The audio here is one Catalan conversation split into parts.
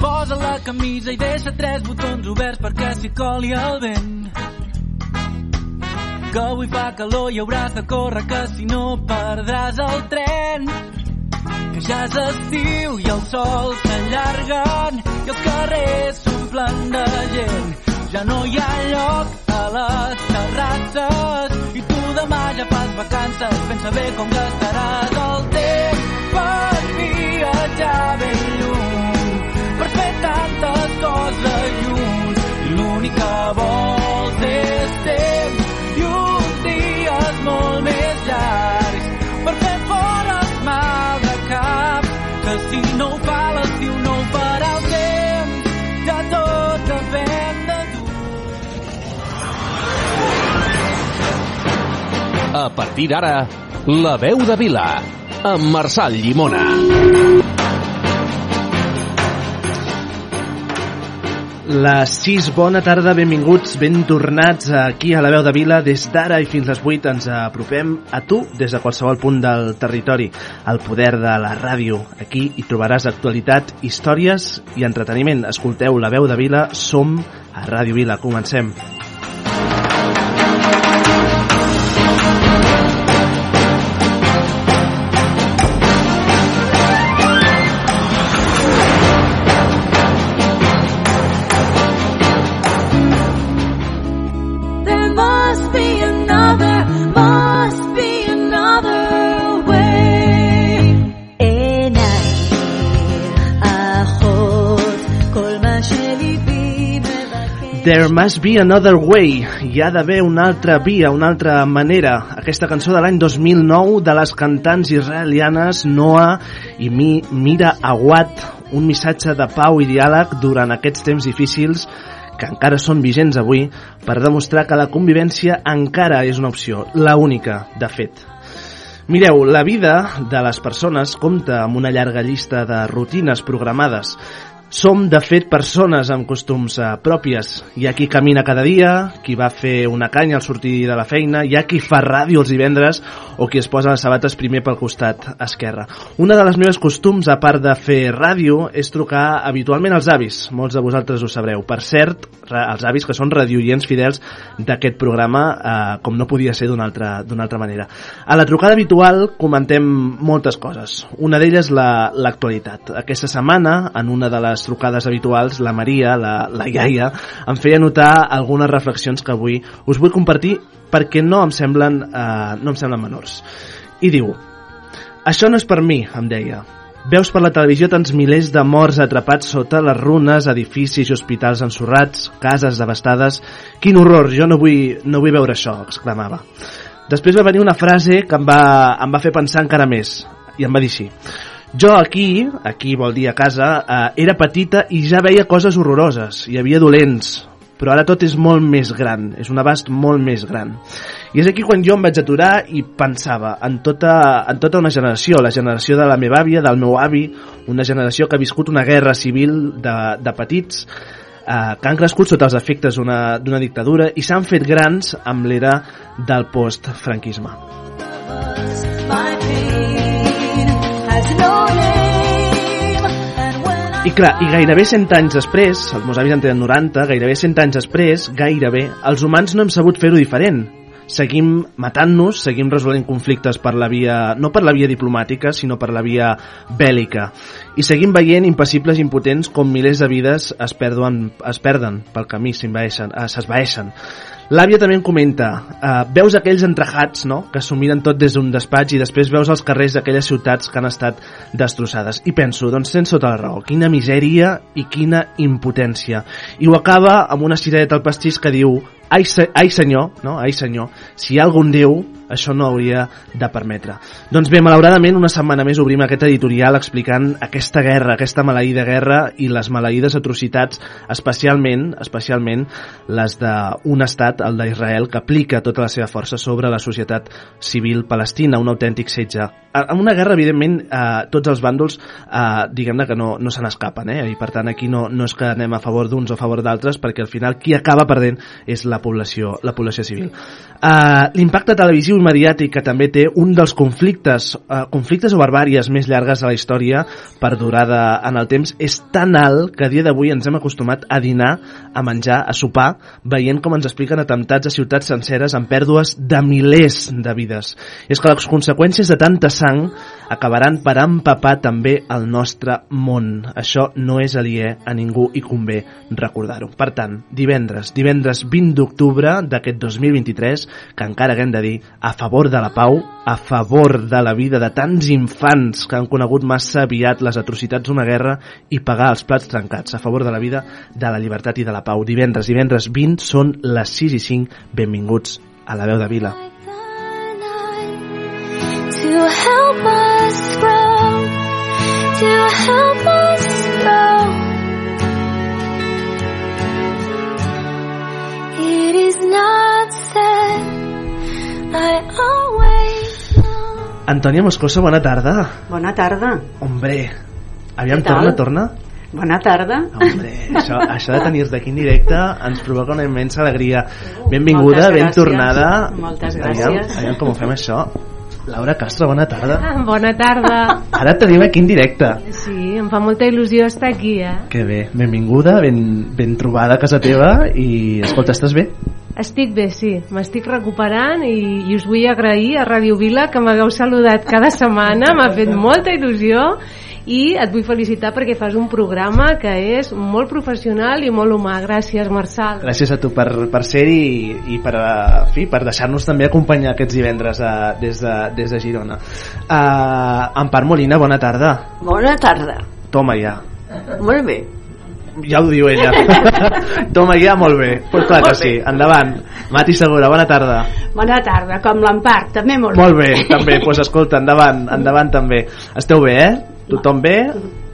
Posa la camisa i deixa tres botons oberts perquè s'hi coli el vent. Que avui fa calor i hauràs de córrer que si no perdràs el tren. Que ja és estiu i el sol s'allarguen i els carrers s'omplen de gent. Ja no hi ha lloc a les terrasses i tu demà ja fas vacances. Pensa bé com gastaràs el temps per viatjar ben lluny, tantes coses junts. I l'únic que vols és temps i uns dies molt més llargs per fer fora el mal de cap, que si no ho fa l'estiu no ho farà el temps, ja tot depèn de tu. A partir d'ara, La veu de Vila, amb Marçal Llimona. Les 6, bona tarda, benvinguts, ben tornats aquí a la veu de Vila. Des d'ara i fins les 8 ens apropem a tu des de qualsevol punt del territori. El poder de la ràdio. Aquí hi trobaràs actualitat, històries i entreteniment. Escolteu la veu de Vila, som a Ràdio Vila. Comencem. There must be another way. Hi ha d'haver una altra via, una altra manera. Aquesta cançó de l'any 2009 de les cantants israelianes Noah i Mi, Mira Awad, un missatge de pau i diàleg durant aquests temps difícils que encara són vigents avui per demostrar que la convivència encara és una opció, la única, de fet. Mireu, la vida de les persones compta amb una llarga llista de rutines programades. Som, de fet, persones amb costums eh, pròpies. Hi ha qui camina cada dia, qui va fer una canya al sortir de la feina, hi ha qui fa ràdio els divendres o qui es posa les sabates primer pel costat esquerre. Una de les meves costums, a part de fer ràdio, és trucar habitualment als avis. Molts de vosaltres ho sabreu. Per cert, els avis que són radioients fidels d'aquest programa, eh, com no podia ser d'una altra, altra manera. A la trucada habitual comentem moltes coses. Una d'elles la- l'actualitat. Aquesta setmana, en una de les trucades habituals, la Maria, la, la iaia, em feia notar algunes reflexions que avui us vull compartir perquè no em semblen, eh, no em semblen menors. I diu, això no és per mi, em deia. Veus per la televisió tants milers de morts atrapats sota les runes, edificis i hospitals ensorrats, cases devastades... Quin horror, jo no vull, no vull veure això, exclamava. Després va venir una frase que em va, em va fer pensar encara més, i em va dir així. Jo aquí, aquí vol dir a casa, eh, era petita i ja veia coses horroroses, hi havia dolents, però ara tot és molt més gran, és un abast molt més gran. I és aquí quan jo em vaig aturar i pensava en tota, en tota una generació, la generació de la meva àvia, del meu avi, una generació que ha viscut una guerra civil de, de petits, eh, que han crescut sota els efectes d'una dictadura i s'han fet grans amb l'era del post-franquisme. My I clar, i gairebé 100 anys després, els meus avis en tenen 90, gairebé 100 anys després, gairebé, els humans no hem sabut fer-ho diferent. Seguim matant-nos, seguim resolent conflictes per la via, no per la via diplomàtica, sinó per la via bèl·lica. I seguim veient impassibles i impotents com milers de vides es perden, es perden pel camí, eh, s'esvaeixen. L'àvia també em comenta, eh, veus aquells entrejats no? que s'ho miren tot des d'un despatx i després veus els carrers d'aquelles ciutats que han estat destrossades. I penso, doncs tens tota la raó, quina misèria i quina impotència. I ho acaba amb una cireta al pastís que diu ai, se ai senyor, no? ai senyor, si hi ha algun Déu, això no hauria de permetre. Doncs bé, malauradament, una setmana més obrim aquest editorial explicant aquesta guerra, aquesta maleïda guerra i les maleïdes atrocitats, especialment especialment les d'un estat, el d'Israel, que aplica tota la seva força sobre la societat civil palestina, un autèntic setge en una guerra, evidentment, eh, tots els bàndols, eh, diguem-ne que no, no se n'escapen, eh? i per tant aquí no, no és que anem a favor d'uns o a favor d'altres, perquè al final qui acaba perdent és la població, la població civil. Eh, L'impacte televisiu i mediàtic que també té un dels conflictes, eh, conflictes o barbàries més llargues de la història perdurada en el temps és tan alt que a dia d'avui ens hem acostumat a dinar, a menjar, a sopar, veient com ens expliquen atemptats a ciutats senceres amb pèrdues de milers de vides. És que les conseqüències de tanta sang acabaran per empapar també el nostre món. Això no és aliè a ningú i convé recordar-ho. Per tant, divendres, divendres 20 d'octubre d'aquest 2023, que encara haguem de dir, a favor de la pau, a favor de la vida de tants infants que han conegut massa aviat les atrocitats d'una guerra i pagar els plats trencats, a favor de la vida, de la llibertat i de la pau. Divendres, divendres 20 són les 6 i 5. Benvinguts a la veu de Vila. Antònia Moscoso, bona tarda. Bona tarda. Hombre, aviam, torna, torna. Bona tarda. Hombre, això, això de tenir-te aquí en directe ens provoca una immensa alegria. Benvinguda, Moltes ben gràcies. tornada. Moltes Aviam, gràcies. aviam com ho fem això. Laura Castro, bona tarda. Bona tarda. Ara et tenim aquí en directe. Sí, em fa molta il·lusió estar aquí, eh? Que bé, benvinguda, ben, ben trobada a casa teva i, escolta, estàs bé? Estic bé, sí. M'estic recuperant i, i us vull agrair a Ràdio Vila que m'hagueu saludat cada setmana. M'ha fet molta il·lusió i et vull felicitar perquè fas un programa que és molt professional i molt humà. Gràcies, Marçal. Gràcies a tu per, per ser-hi i, i per, eh, en fi, per deixar-nos també acompanyar aquests divendres uh, des, de, des de Girona. Uh, Empar Molina, bona tarda. Bona tarda. Toma ja. Molt bé. Ja ho diu ella. Toma ja, molt bé. Pues clar que sí. Endavant. Mati Segura, bona tarda. Bona tarda, com l'Empar, també molt bé. Molt bé, també. Doncs pues escolta, endavant, endavant també. Esteu bé, eh? Tothom bé?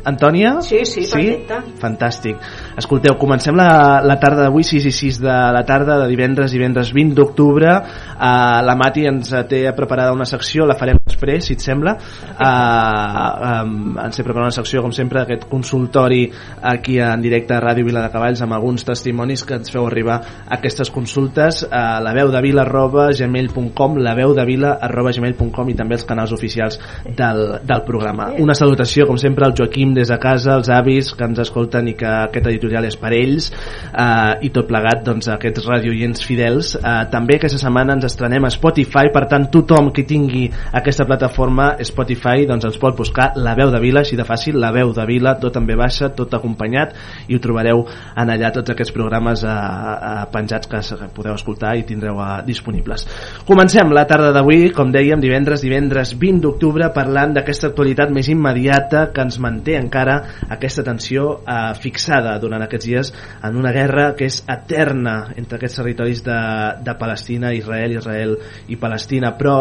Antònia? Sí, sí, perfecte. Fantàstic. Escolteu, comencem la, la tarda d'avui, 6 i 6 de la tarda, de divendres, divendres 20 d'octubre. Uh, la Mati ens té preparada una secció, la farem després, si et sembla. Uh, um, ens té preparada una secció, com sempre, aquest consultori aquí en directe a Ràdio Vila de Cavalls amb alguns testimonis que ens feu arribar aquestes consultes a la veu de vila arroba gmail.com la veu de vila arroba gmail.com i també els canals oficials del, del programa. Una salutació, com sempre, al Joaquim des de casa, als avis que ens escolten i que aquest editorial és per ells eh, i tot plegat, doncs, aquests radioients fidels. Eh, també aquesta setmana ens estrenem a Spotify, per tant, tothom que tingui aquesta plataforma Spotify doncs ens pot buscar La Veu de Vila, així de fàcil, La Veu de Vila, tot en ve baixa, tot acompanyat i ho trobareu en allà tots aquests programes eh, eh, penjats que, podeu escoltar i tindreu eh, disponibles. Comencem la tarda d'avui, com dèiem, divendres, divendres 20 d'octubre, parlant d'aquesta actualitat més immediata que ens manté encara aquesta tensió eh, fixada durant aquests dies en una guerra que és eterna entre aquests territoris de, de Palestina, Israel, Israel i Palestina. Però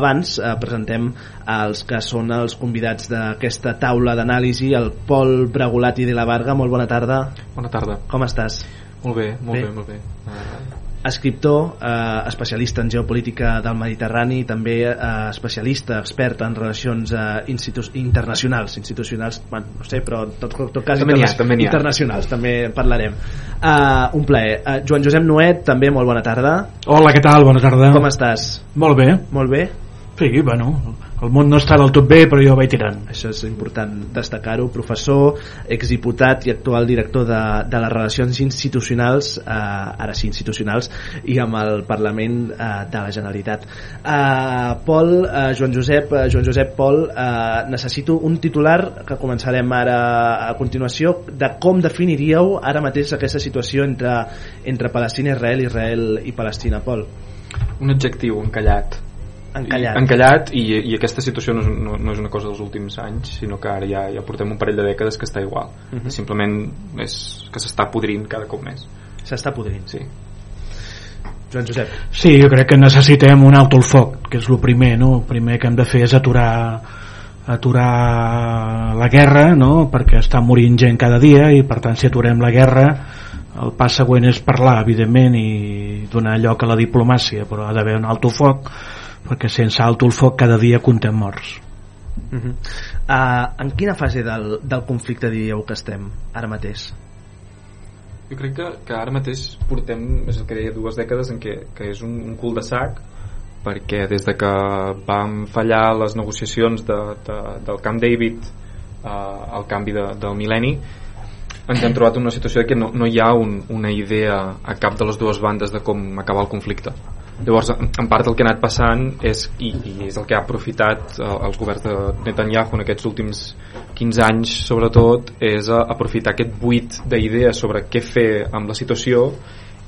abans eh, presentem els que són els convidats d'aquesta taula d'anàlisi, el Pol Bregolati de la Varga. Molt bona tarda. Bona tarda. Com estàs? Molt bé, molt Bé. bé, molt bé. Uh, escriptor, eh, especialista en geopolítica del Mediterrani, també eh, especialista, expert en relacions eh, institu internacionals, institucionals, bueno, no sé, però en tot, tot cas També n'hi ha, interna- també internacionals, també en parlarem. Uh, un plaer. Uh, Joan Josep Noet, també molt bona tarda. Hola, què tal? Bona tarda. Com estàs? Molt bé. Molt bé? Sí, bueno, el món no està del tot bé, però jo vaig tirant. Això és important destacar-ho. Professor, exdiputat i actual director de, de les relacions institucionals, eh, ara sí institucionals, i amb el Parlament eh, de la Generalitat. Eh, Pol, eh, Joan Josep, eh, Joan Josep Pol, eh, necessito un titular que començarem ara a continuació de com definiríeu ara mateix aquesta situació entre, entre Palestina, Israel, Israel i Palestina. Pol, un adjectiu encallat. Encallat. I, encallat i, i aquesta situació no és, no, no és una cosa dels últims anys, sinó que ara ja, ja portem un parell de dècades que està igual. Mhm. Simplement és que s'està podrint cada cop més. S'està podrint. Sí. Joan Josep. Sí, jo crec que necessitem un alto al foc, que és el primer, no? El primer que hem de fer és aturar aturar la guerra, no? Perquè està morint gent cada dia i per tant si aturem la guerra el pas següent és parlar, evidentment, i donar lloc a la diplomàcia, però ha d'haver un alto foc perquè sense alto el foc cada dia comptem morts. Uh -huh. uh, en quina fase del, del conflicte diríeu que estem ara mateix? Jo crec que, que ara mateix portem, és el que deia, dues dècades en què, que és un, un cul de sac perquè des de que vam fallar les negociacions de, de, del Camp David eh, al canvi de, del mil·lenni ens hem trobat en una situació que no, no hi ha un, una idea a cap de les dues bandes de com acabar el conflicte llavors en part el que ha anat passant és, i, i és el que ha aprofitat eh, els governs de Netanyahu en aquests últims 15 anys sobretot és aprofitar aquest buit d'idees sobre què fer amb la situació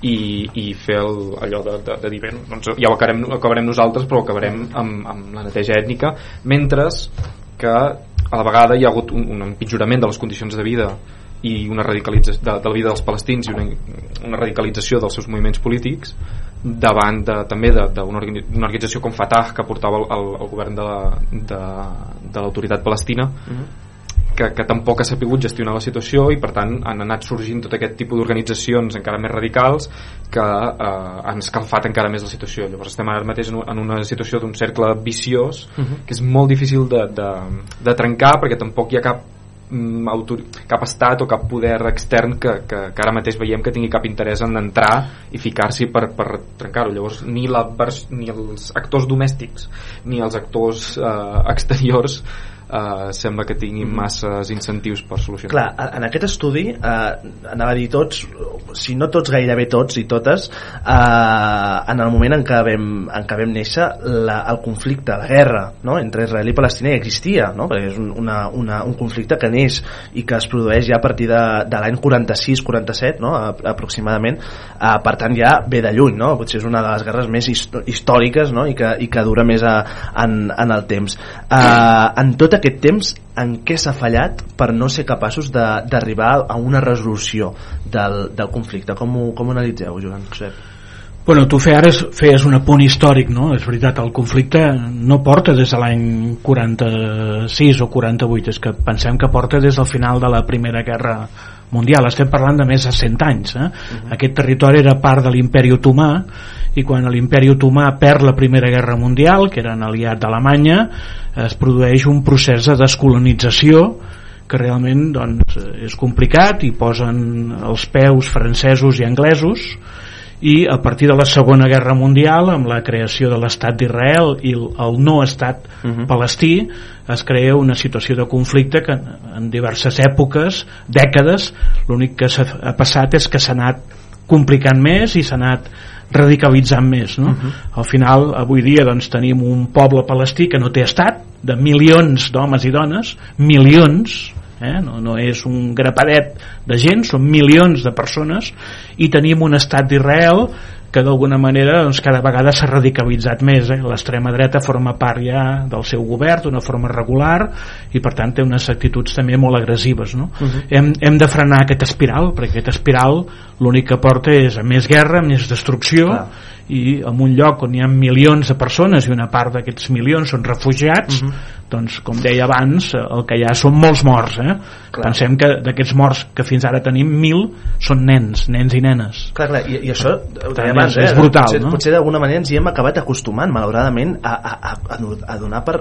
i, i fer el, allò de, de, de dir bé, doncs ja ho acabarem, acabarem nosaltres però ho acabarem amb, amb la neteja ètnica mentre que a la vegada hi ha hagut un, un empitjorament de les condicions de vida i una radicalització de, de la vida dels palestins i una, una radicalització dels seus moviments polítics davant de, també d'una organització com Fatah que portava el, el, el govern de l'autoritat palestina uh -huh que, que tampoc ha sapigut gestionar la situació i per tant han anat sorgint tot aquest tipus d'organitzacions encara més radicals que eh, han escalfat encara més la situació llavors estem ara mateix en una situació d'un cercle viciós uh -huh. que és molt difícil de, de, de trencar perquè tampoc hi ha cap autor, cap estat o cap poder extern que, que, que ara mateix veiem que tingui cap interès en entrar i ficar-s'hi per, per trencar-ho llavors ni, la, ni els actors domèstics ni els actors eh, exteriors eh, sembla que tinguin mm. masses incentius per solucionar. Clar, en aquest estudi, eh, anava a dir tots, si no tots, gairebé tots i totes, eh, en el moment en què vam, en què vam néixer, la, el conflicte, la guerra no? entre Israel i Palestina ja existia, no? perquè és un, una, una, un conflicte que neix i que es produeix ja a partir de, de l'any 46-47, no? aproximadament, eh, per tant ja ve de lluny, no? potser és una de les guerres més històriques no? I, que, i que dura més a, en, en el temps. Eh, en tota aquest temps en què s'ha fallat per no ser capaços d'arribar a una resolució del, del conflicte com ho, com ho analitzeu, Joan Josep? Bueno, tu feies, feies un apunt històric, no? És veritat, el conflicte no porta des de l'any 46 o 48, és que pensem que porta des del final de la Primera Guerra Mundial, estem parlant de més de 100 anys. Eh? Uh -huh. Aquest territori era part de l'imperi otomà i quan l'imperi otomà perd la Primera Guerra Mundial, que era un aliat d'Alemanya, es produeix un procés de descolonització que realment doncs, és complicat i posen els peus francesos i anglesos i a partir de la Segona Guerra Mundial amb la creació de l'estat d'Israel i el, no estat uh -huh. palestí es crea una situació de conflicte que en diverses èpoques, dècades l'únic que ha passat és que s'ha anat complicant més i s'ha anat radicalitzant més no? Uh -huh. al final avui dia doncs, tenim un poble palestí que no té estat de milions d'homes i dones milions eh? no, no és un grapadet de gent, són milions de persones i tenim un estat d'Israel que d'alguna manera doncs, cada vegada s'ha radicalitzat més eh? l'extrema dreta forma part ja del seu govern d'una forma regular i per tant té unes actituds també molt agressives no? Uh -huh. hem, hem de frenar aquest espiral perquè aquest espiral l'únic que porta és a més guerra, més destrucció Clar i en un lloc on hi ha milions de persones i una part d'aquests milions són refugiats uh -huh. Doncs com deia abans el que hi ha són molts morts eh? pensem que d'aquests morts que fins ara tenim mil són nens, nens i nenes clar, clar, i, i això Tant, abans, és, eh? és brutal potser, no? potser d'alguna manera ens hi hem acabat acostumant malauradament a, a, a, a donar per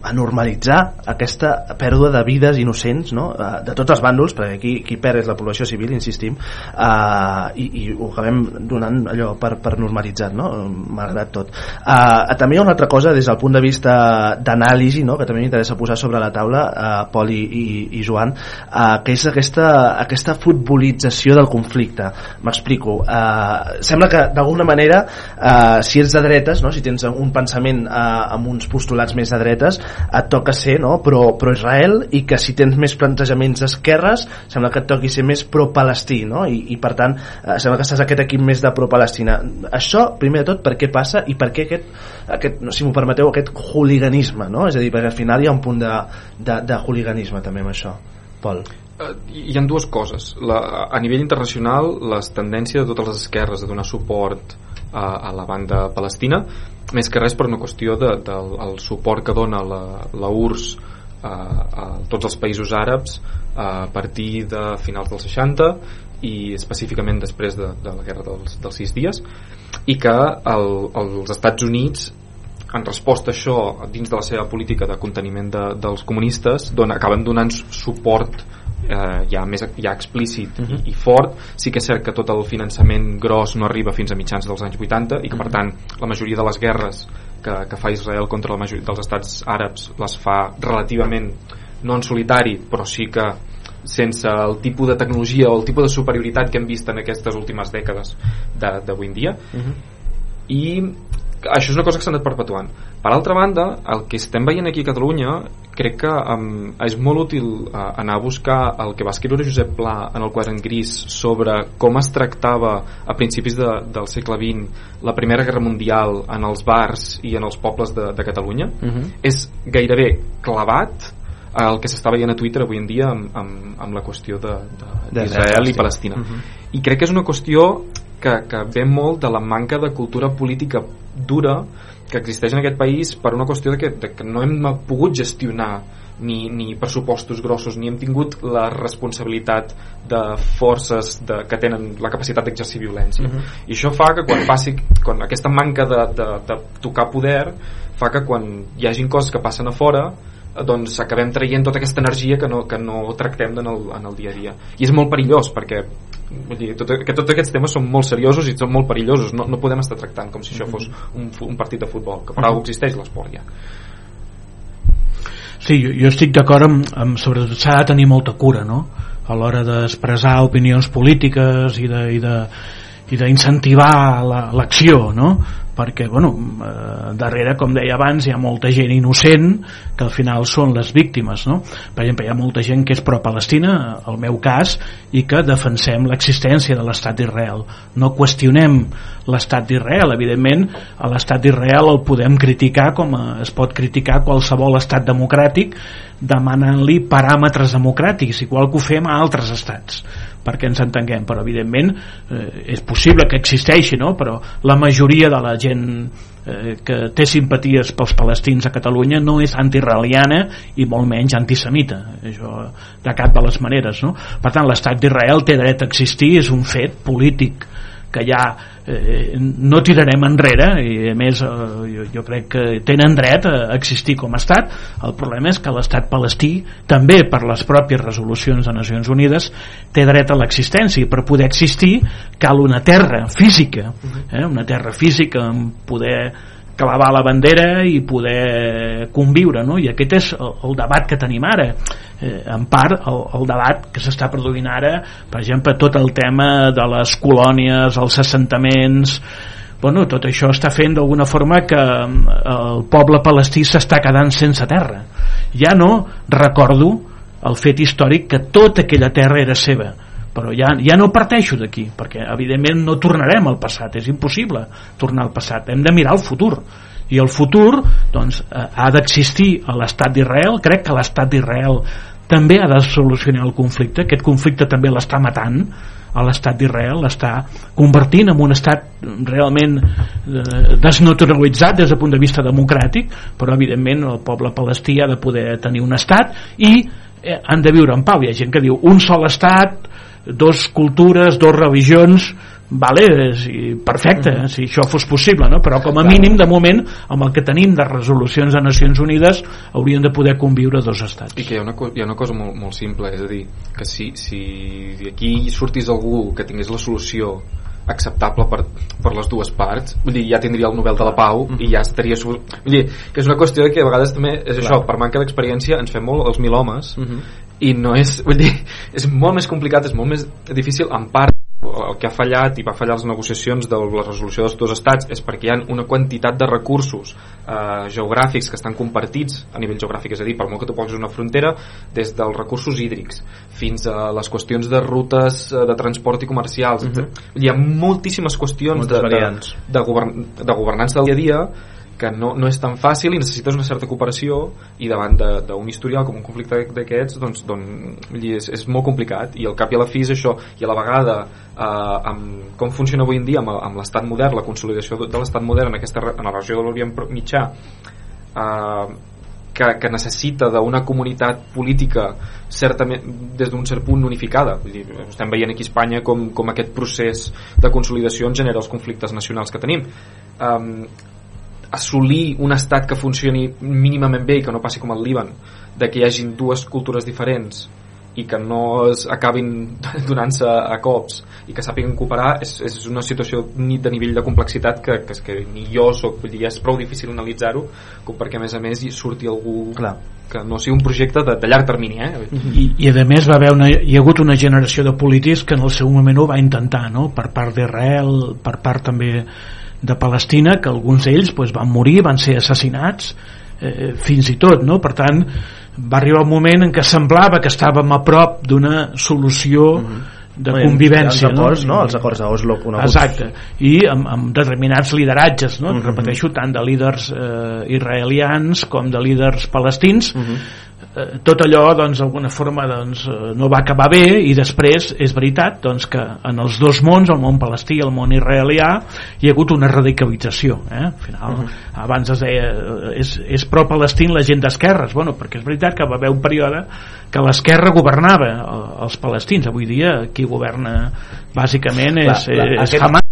a normalitzar aquesta pèrdua de vides innocents no? de tots els bàndols perquè qui, qui perd és la població civil insistim uh, i, i ho acabem donant allò per, per normalitzat, no? malgrat tot. Uh, també hi ha una altra cosa des del punt de vista d'anàlisi, no? que també m'interessa posar sobre la taula, uh, Pol i, i, i Joan, uh, que és aquesta, aquesta futbolització del conflicte. M'explico. Uh, sembla que d'alguna manera, uh, si ets de dretes, no? si tens un pensament uh, amb uns postulats més de dretes, et toca ser no? pro, pro Israel i que si tens més plantejaments d'esquerres, sembla que et toqui ser més pro-palestí, no? I, i per tant, uh, sembla que estàs aquest equip més de pro-palestina això, primer de tot, per què passa i per què aquest, aquest si m'ho permeteu, aquest hooliganisme, no? És a dir, perquè al final hi ha un punt de, de, de hooliganisme també amb això. Pol. Uh, hi han dues coses. La, a nivell internacional, les tendències de totes les esquerres de donar suport a, a la banda palestina, més que res per una qüestió del de, de, el suport que dona la, la URSS a, a tots els països àrabs a partir de finals dels 60 i específicament després de, de la guerra dels, dels sis dies i que el, els Estats Units en resposta a això dins de la seva política de conteniment de, dels comunistes don, acaben donant suport eh, ja més ja explícit uh -huh. i, i fort sí que és cert que tot el finançament gros no arriba fins a mitjans dels anys 80 i que per tant la majoria de les guerres que, que fa Israel contra la majoria dels estats àrabs les fa relativament no en solitari però sí que sense el tipus de tecnologia o el tipus de superioritat que hem vist en aquestes últimes dècades d'avui en dia uh -huh. i això és una cosa que s'ha anat perpetuant per altra banda, el que estem veient aquí a Catalunya crec que um, és molt útil uh, anar a buscar el que va escriure Josep Pla en el quadern gris sobre com es tractava a principis de, del segle XX la Primera Guerra Mundial en els bars i en els pobles de, de Catalunya uh -huh. és gairebé clavat el que s'està veient a Twitter avui en dia amb, amb, amb la qüestió d'Israel i Palestina uh -huh. i crec que és una qüestió que, que ve molt de la manca de cultura política dura que existeix en aquest país per una qüestió de que, de que no hem pogut gestionar ni, ni pressupostos grossos ni hem tingut la responsabilitat de forces de, que tenen la capacitat d'exercir violència uh -huh. i això fa que quan passi quan aquesta manca de, de, de tocar poder fa que quan hi hagin coses que passen a fora doncs acabem traient tota aquesta energia que no, que no tractem en el, en el dia a dia i és molt perillós perquè vull dir, tot, que tots aquests temes són molt seriosos i són molt perillosos no, no podem estar tractant com si això fos un, un partit de futbol que per alguna existeix l'esport ja Sí, jo, jo estic d'acord amb, amb sobre s'ha de tenir molta cura no? a l'hora d'expressar opinions polítiques i de, i de, i d'incentivar l'acció no? Perquè bueno, eh, darrere com deia abans hi ha molta gent innocent que al final són les víctimes no? per exemple hi ha molta gent que és pro-Palestina el meu cas i que defensem l'existència de l'estat d'Israel. No qüestionem l'estat d'Israel. Evidentment a l'estat d'Israel el podem criticar com es pot criticar qualsevol estat democràtic demanant-li paràmetres democràtics igual que ho fem a altres estats perquè ens entenguem, però evidentment eh, és possible que existeixi no? però la majoria de la gent eh, que té simpaties pels palestins a Catalunya no és antirrealiana i molt menys antisemita això de cap de les maneres no? per tant l'estat d'Israel té dret a existir és un fet polític que ja eh, no tirarem enrere i a més eh, jo, jo crec que tenen dret a existir com a estat. El problema és que l'estat palestí també per les pròpies resolucions de Nacions Unides té dret a l'existència i per poder existir cal una terra física eh, una terra física amb poder clavar la bandera i poder conviure no? i aquest és el, el debat que tenim ara. Eh, en part el, el debat que s'està produint ara per exemple tot el tema de les colònies els assentaments bueno, tot això està fent d'alguna forma que mm, el poble palestí s'està quedant sense terra. Ja no recordo el fet històric que tota aquella terra era seva però ja, ja no parteixo d'aquí perquè evidentment no tornarem al passat. És impossible tornar al passat. Hem de mirar el futur. I el futur doncs, eh, ha d'existir a l'estat d'Israel. Crec que l'estat d'Israel també ha de solucionar el conflicte. Aquest conflicte també l'està matant a l'estat d'Israel. L'està convertint en un estat realment eh, desnaturalitzat des del punt de vista democràtic però evidentment el poble palestí ha de poder tenir un estat i eh, han de viure en pau. Hi ha gent que diu un sol estat dos cultures, dos religions vale, sí, perfecte, eh, si això fos possible, no? però com a mínim de moment amb el que tenim de resolucions de Nacions Unides haurien de poder conviure dos estats. I que hi ha una, hi ha una cosa molt, molt simple, és a dir, que si, si aquí sortís algú que tingués la solució acceptable per, per les dues parts vull dir, ja tindria el Nobel de la Pau mm -hmm. i ja estaria vull dir, que és una qüestió que a vegades també és Clar. això, per manca d'experiència ens fem molt els mil homes mm -hmm. I no és, vull dir, és molt més complicat és molt més difícil en part el que ha fallat i va fallar les negociacions de la resolució dels dos estats és perquè hi ha una quantitat de recursos eh, geogràfics que estan compartits a nivell geogràfic, és a dir, per molt que tu posis una frontera des dels recursos hídrics fins a les qüestions de rutes eh, de transport i comercials uh -huh. hi ha moltíssimes qüestions de, de, de, govern, de governança del dia a dia que no, no és tan fàcil i necessites una certa cooperació i davant d'un historial com un conflicte d'aquests doncs, doncs és, és molt complicat i al cap i a la fi és això. I a la vegada eh, amb com funciona avui en dia amb, amb l'estat modern, la consolidació de l'estat modern en, aquesta, en la regió de l'Orient Mitjà eh, que, que necessita d'una comunitat política certament des d'un cert punt unificada. Vull dir, estem veient aquí a Espanya com, com aquest procés de consolidació en genera els conflictes nacionals que tenim. Um, assolir un estat que funcioni mínimament bé i que no passi com el Líban de que hi hagin dues cultures diferents i que no es acabin donant-se a cops i que sàpiguen cooperar és, és una situació ni de nivell de complexitat que, que, és que ni jo soc, vull dir, és prou difícil analitzar-ho com perquè a més a més hi surti algú Clar. que no sigui un projecte de, de llarg termini eh? I, i a més va haver una, hi ha hagut una generació de polítics que en el seu moment ho va intentar no? per part d'Israel per part també de Palestina que alguns d'ells pues, van morir, van ser assassinats eh, fins i tot no? per tant va arribar un moment en què semblava que estàvem a prop d'una solució mm -hmm de Bé, convivència els acords, no? els acords d'Oslo coneguts exacte, i amb, amb determinats lideratges no? Mhm. repeteixo, tant de líders eh, israelians com de líders palestins Mhm. Eh, tot allò doncs d'alguna forma doncs, eh, no va acabar bé i després és veritat doncs, que en els dos mons, el món palestí i el món israelià hi ha hagut una radicalització eh? al final, Mhm. abans es deia eh, és, és pro-palestín la gent d'esquerres bueno, perquè és veritat que va haver un període que l'esquerra governava els palestins avui dia qui governa bàsicament és, Clar, clar, és aquest- Hamas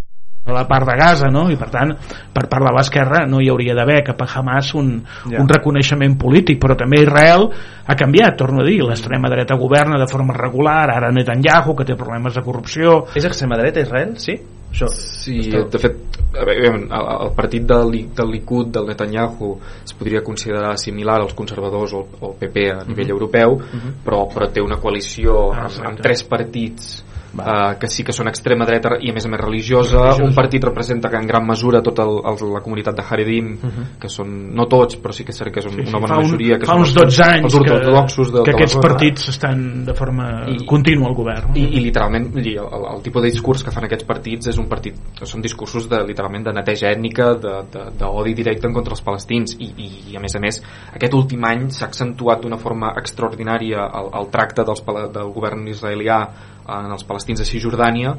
la part de Gaza no? i per tant per part de l'esquerra no hi hauria d'haver cap a Hamas un, Ja. un reconeixement polític però també Israel ha canviat torno a dir, l'extrema dreta governa de forma regular, ara Netanyahu que té problemes de corrupció és extrema dreta Israel? sí? Això. Sí, de fet, el, el partit del, del Likud, del Netanyahu, es podria considerar similar als conservadors o o al PP a nivell europeu, però, però té una coalició Ah, amb, amb tres partits Uh, que sí que són extrema dreta i a més a més religiosa. Un partit representa que en gran mesura tota el, el, la comunitat de Haredim, que són, no tots, però sí que és cert que és un, Sí, sí, una bona fa, un, majoria. Que fa són uns els- 12 anys els que, ortodoxos de, que de aquests partits estan de forma I- contínua al govern. I, i literalment el, el, el tipus de discurs que fan aquests partits és un partit són discursos de, literalment de neteja ètnica d'odi directe en contra els palestins. I, i, i a més a més aquest últim any s'ha accentuat d'una forma extraordinària el, el tracte dels, del govern israelià en els palestins de Cisjordània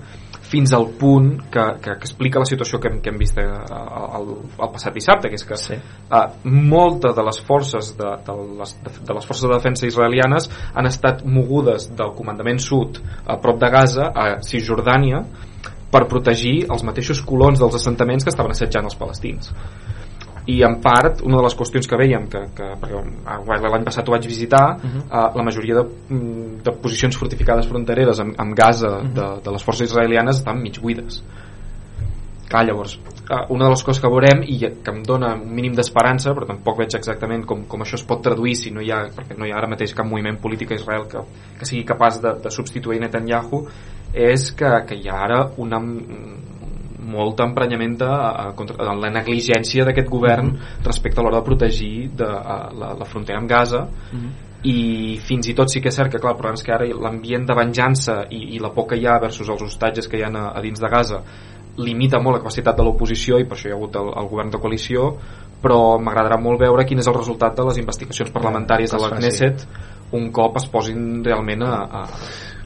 fins al punt que, que, que explica la situació que hem, que hem vist eh, el, el passat dissabte que és que Sí. uh, molta de les forces de, de, les, de les forces de defensa israelianes han estat mogudes del comandament sud a prop de Gaza a Cisjordània per protegir els mateixos colons dels assentaments que estaven assetjant els palestins i en part una de les qüestions que veiem que, que l'any passat ho vaig visitar uh -huh. uh, la majoria de, de posicions fortificades frontereres amb, amb Gaza uh -huh. de, de les forces israelianes estan mig buides clar, llavors, eh, una de les coses que veurem i que em dona un mínim d'esperança però tampoc veig exactament com, com això es pot traduir si no hi ha, perquè no hi ha ara mateix cap moviment polític a Israel que, que sigui capaç de, de substituir Netanyahu és que, que hi ha ara una mm, molt emprenyament de, a, contra, de la negligència d'aquest govern respecte a l'hora de protegir de, a, la, la frontera amb Gaza. I fins i tot sí que és cert que clar, però és que ara l'ambient de venjança i, i la por que hi ha versus els hostatges que hi ha a, a dins de Gaza limita molt la capacitat de l'oposició i per això hi ha hagut el, el govern de coalició però m'agradarà molt veure quin és el resultat de les investigacions parlamentàries de la. Knesset un cop es posin realment a, a,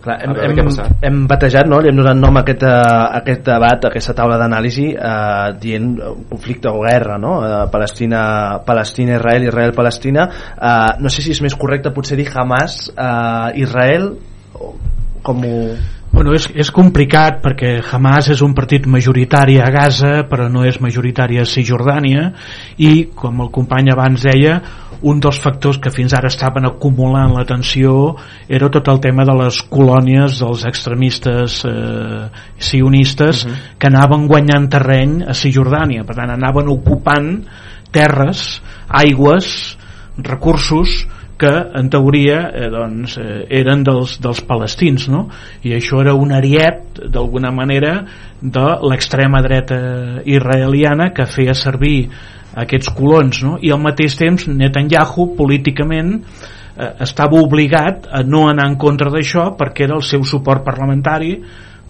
Clar, hem, hem, hem batejat, no? li hem donat nom a aquest, a aquest debat, a aquesta taula d'anàlisi eh, dient eh, conflicte o guerra no? eh, Palestina, Palestina, Israel, Israel, Palestina eh, no sé si és més correcte potser dir Hamas, eh, Israel o com ho... Bueno, és, és complicat perquè Hamas és un partit majoritari a Gaza però no és majoritari a Cisjordània i com el company abans deia un dels factors que fins ara estaven acumulant l'atenció era tot el tema de les colònies dels extremistes eh, sionistes uh -huh. que anaven guanyant terreny a Cisjordània per tant anaven ocupant terres, aigües recursos que en teoria eh, doncs, eh, eren dels, dels palestins no? i això era un ariet d'alguna manera de l'extrema dreta israeliana que feia servir aquests colons no? i al mateix temps Netanyahu políticament eh, estava obligat a no anar en contra d'això perquè era el seu suport parlamentari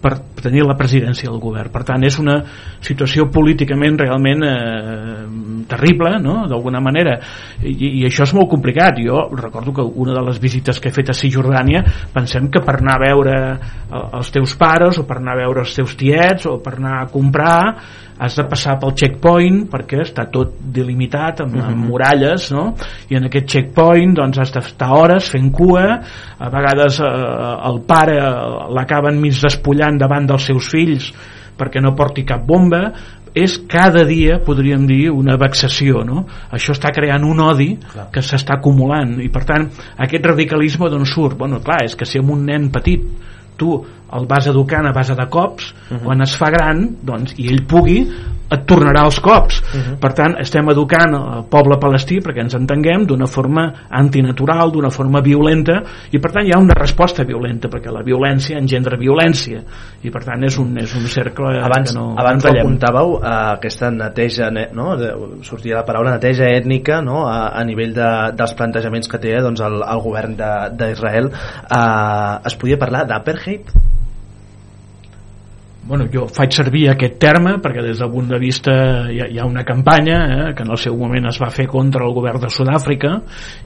per tenir la presidència del govern. Per tant, és una situació políticament realment eh, terrible, no?, d'alguna manera. I, I això és molt complicat. Jo recordo que una de les visites que he fet a Cisjordània pensem que per anar a veure eh, els teus pares o per anar a veure els teus tiets o per anar a comprar has de passar pel checkpoint perquè està tot delimitat amb, amb muralles no? i en aquest checkpoint doncs has d'estar hores fent cua a vegades eh, el pare l'acaben mig despullant davant dels seus fills perquè no porti cap bomba és cada dia, podríem dir, una vexació, no? Això està creant un odi Clar. que s'està acumulant i per tant aquest radicalisme d'on surt? Bueno, clar, és que si amb un nen petit tu el vas educant a base de cops uh -huh. quan es fa gran doncs, i ell pugui et tornarà els cops uh -huh. per tant estem educant el poble palestí perquè ens entenguem d'una forma antinatural, d'una forma violenta i per tant hi ha una resposta violenta perquè la violència engendra violència i per tant és un, és un cercle abans, que no, abans ho apuntàveu eh, aquesta neteja ne- no? de, sortia la paraula neteja ètnica no? a, a nivell de, dels plantejaments que té doncs, el, el govern de- d'Israel eh, es podia parlar d'apartheid? Bueno, jo faig servir aquest terme perquè des del punt de vista hi ha, hi ha una campanya eh, que en el seu moment es va fer contra el govern de Sud-àfrica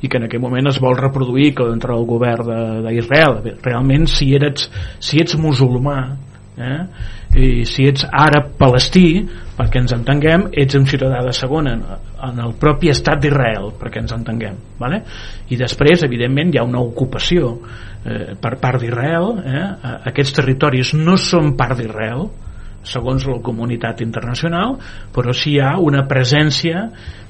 i que en aquell moment es vol reproduir contra el govern d'Israel. Realment si, eres, si ets musulmà eh, i si ets àrab palestí perquè ens entenguem ets un ciutadà de segona en, el propi estat d'Israel perquè ens entenguem vale? i després evidentment hi ha una ocupació eh, per part d'Israel eh? aquests territoris no són part d'Israel segons la comunitat internacional però sí hi ha una presència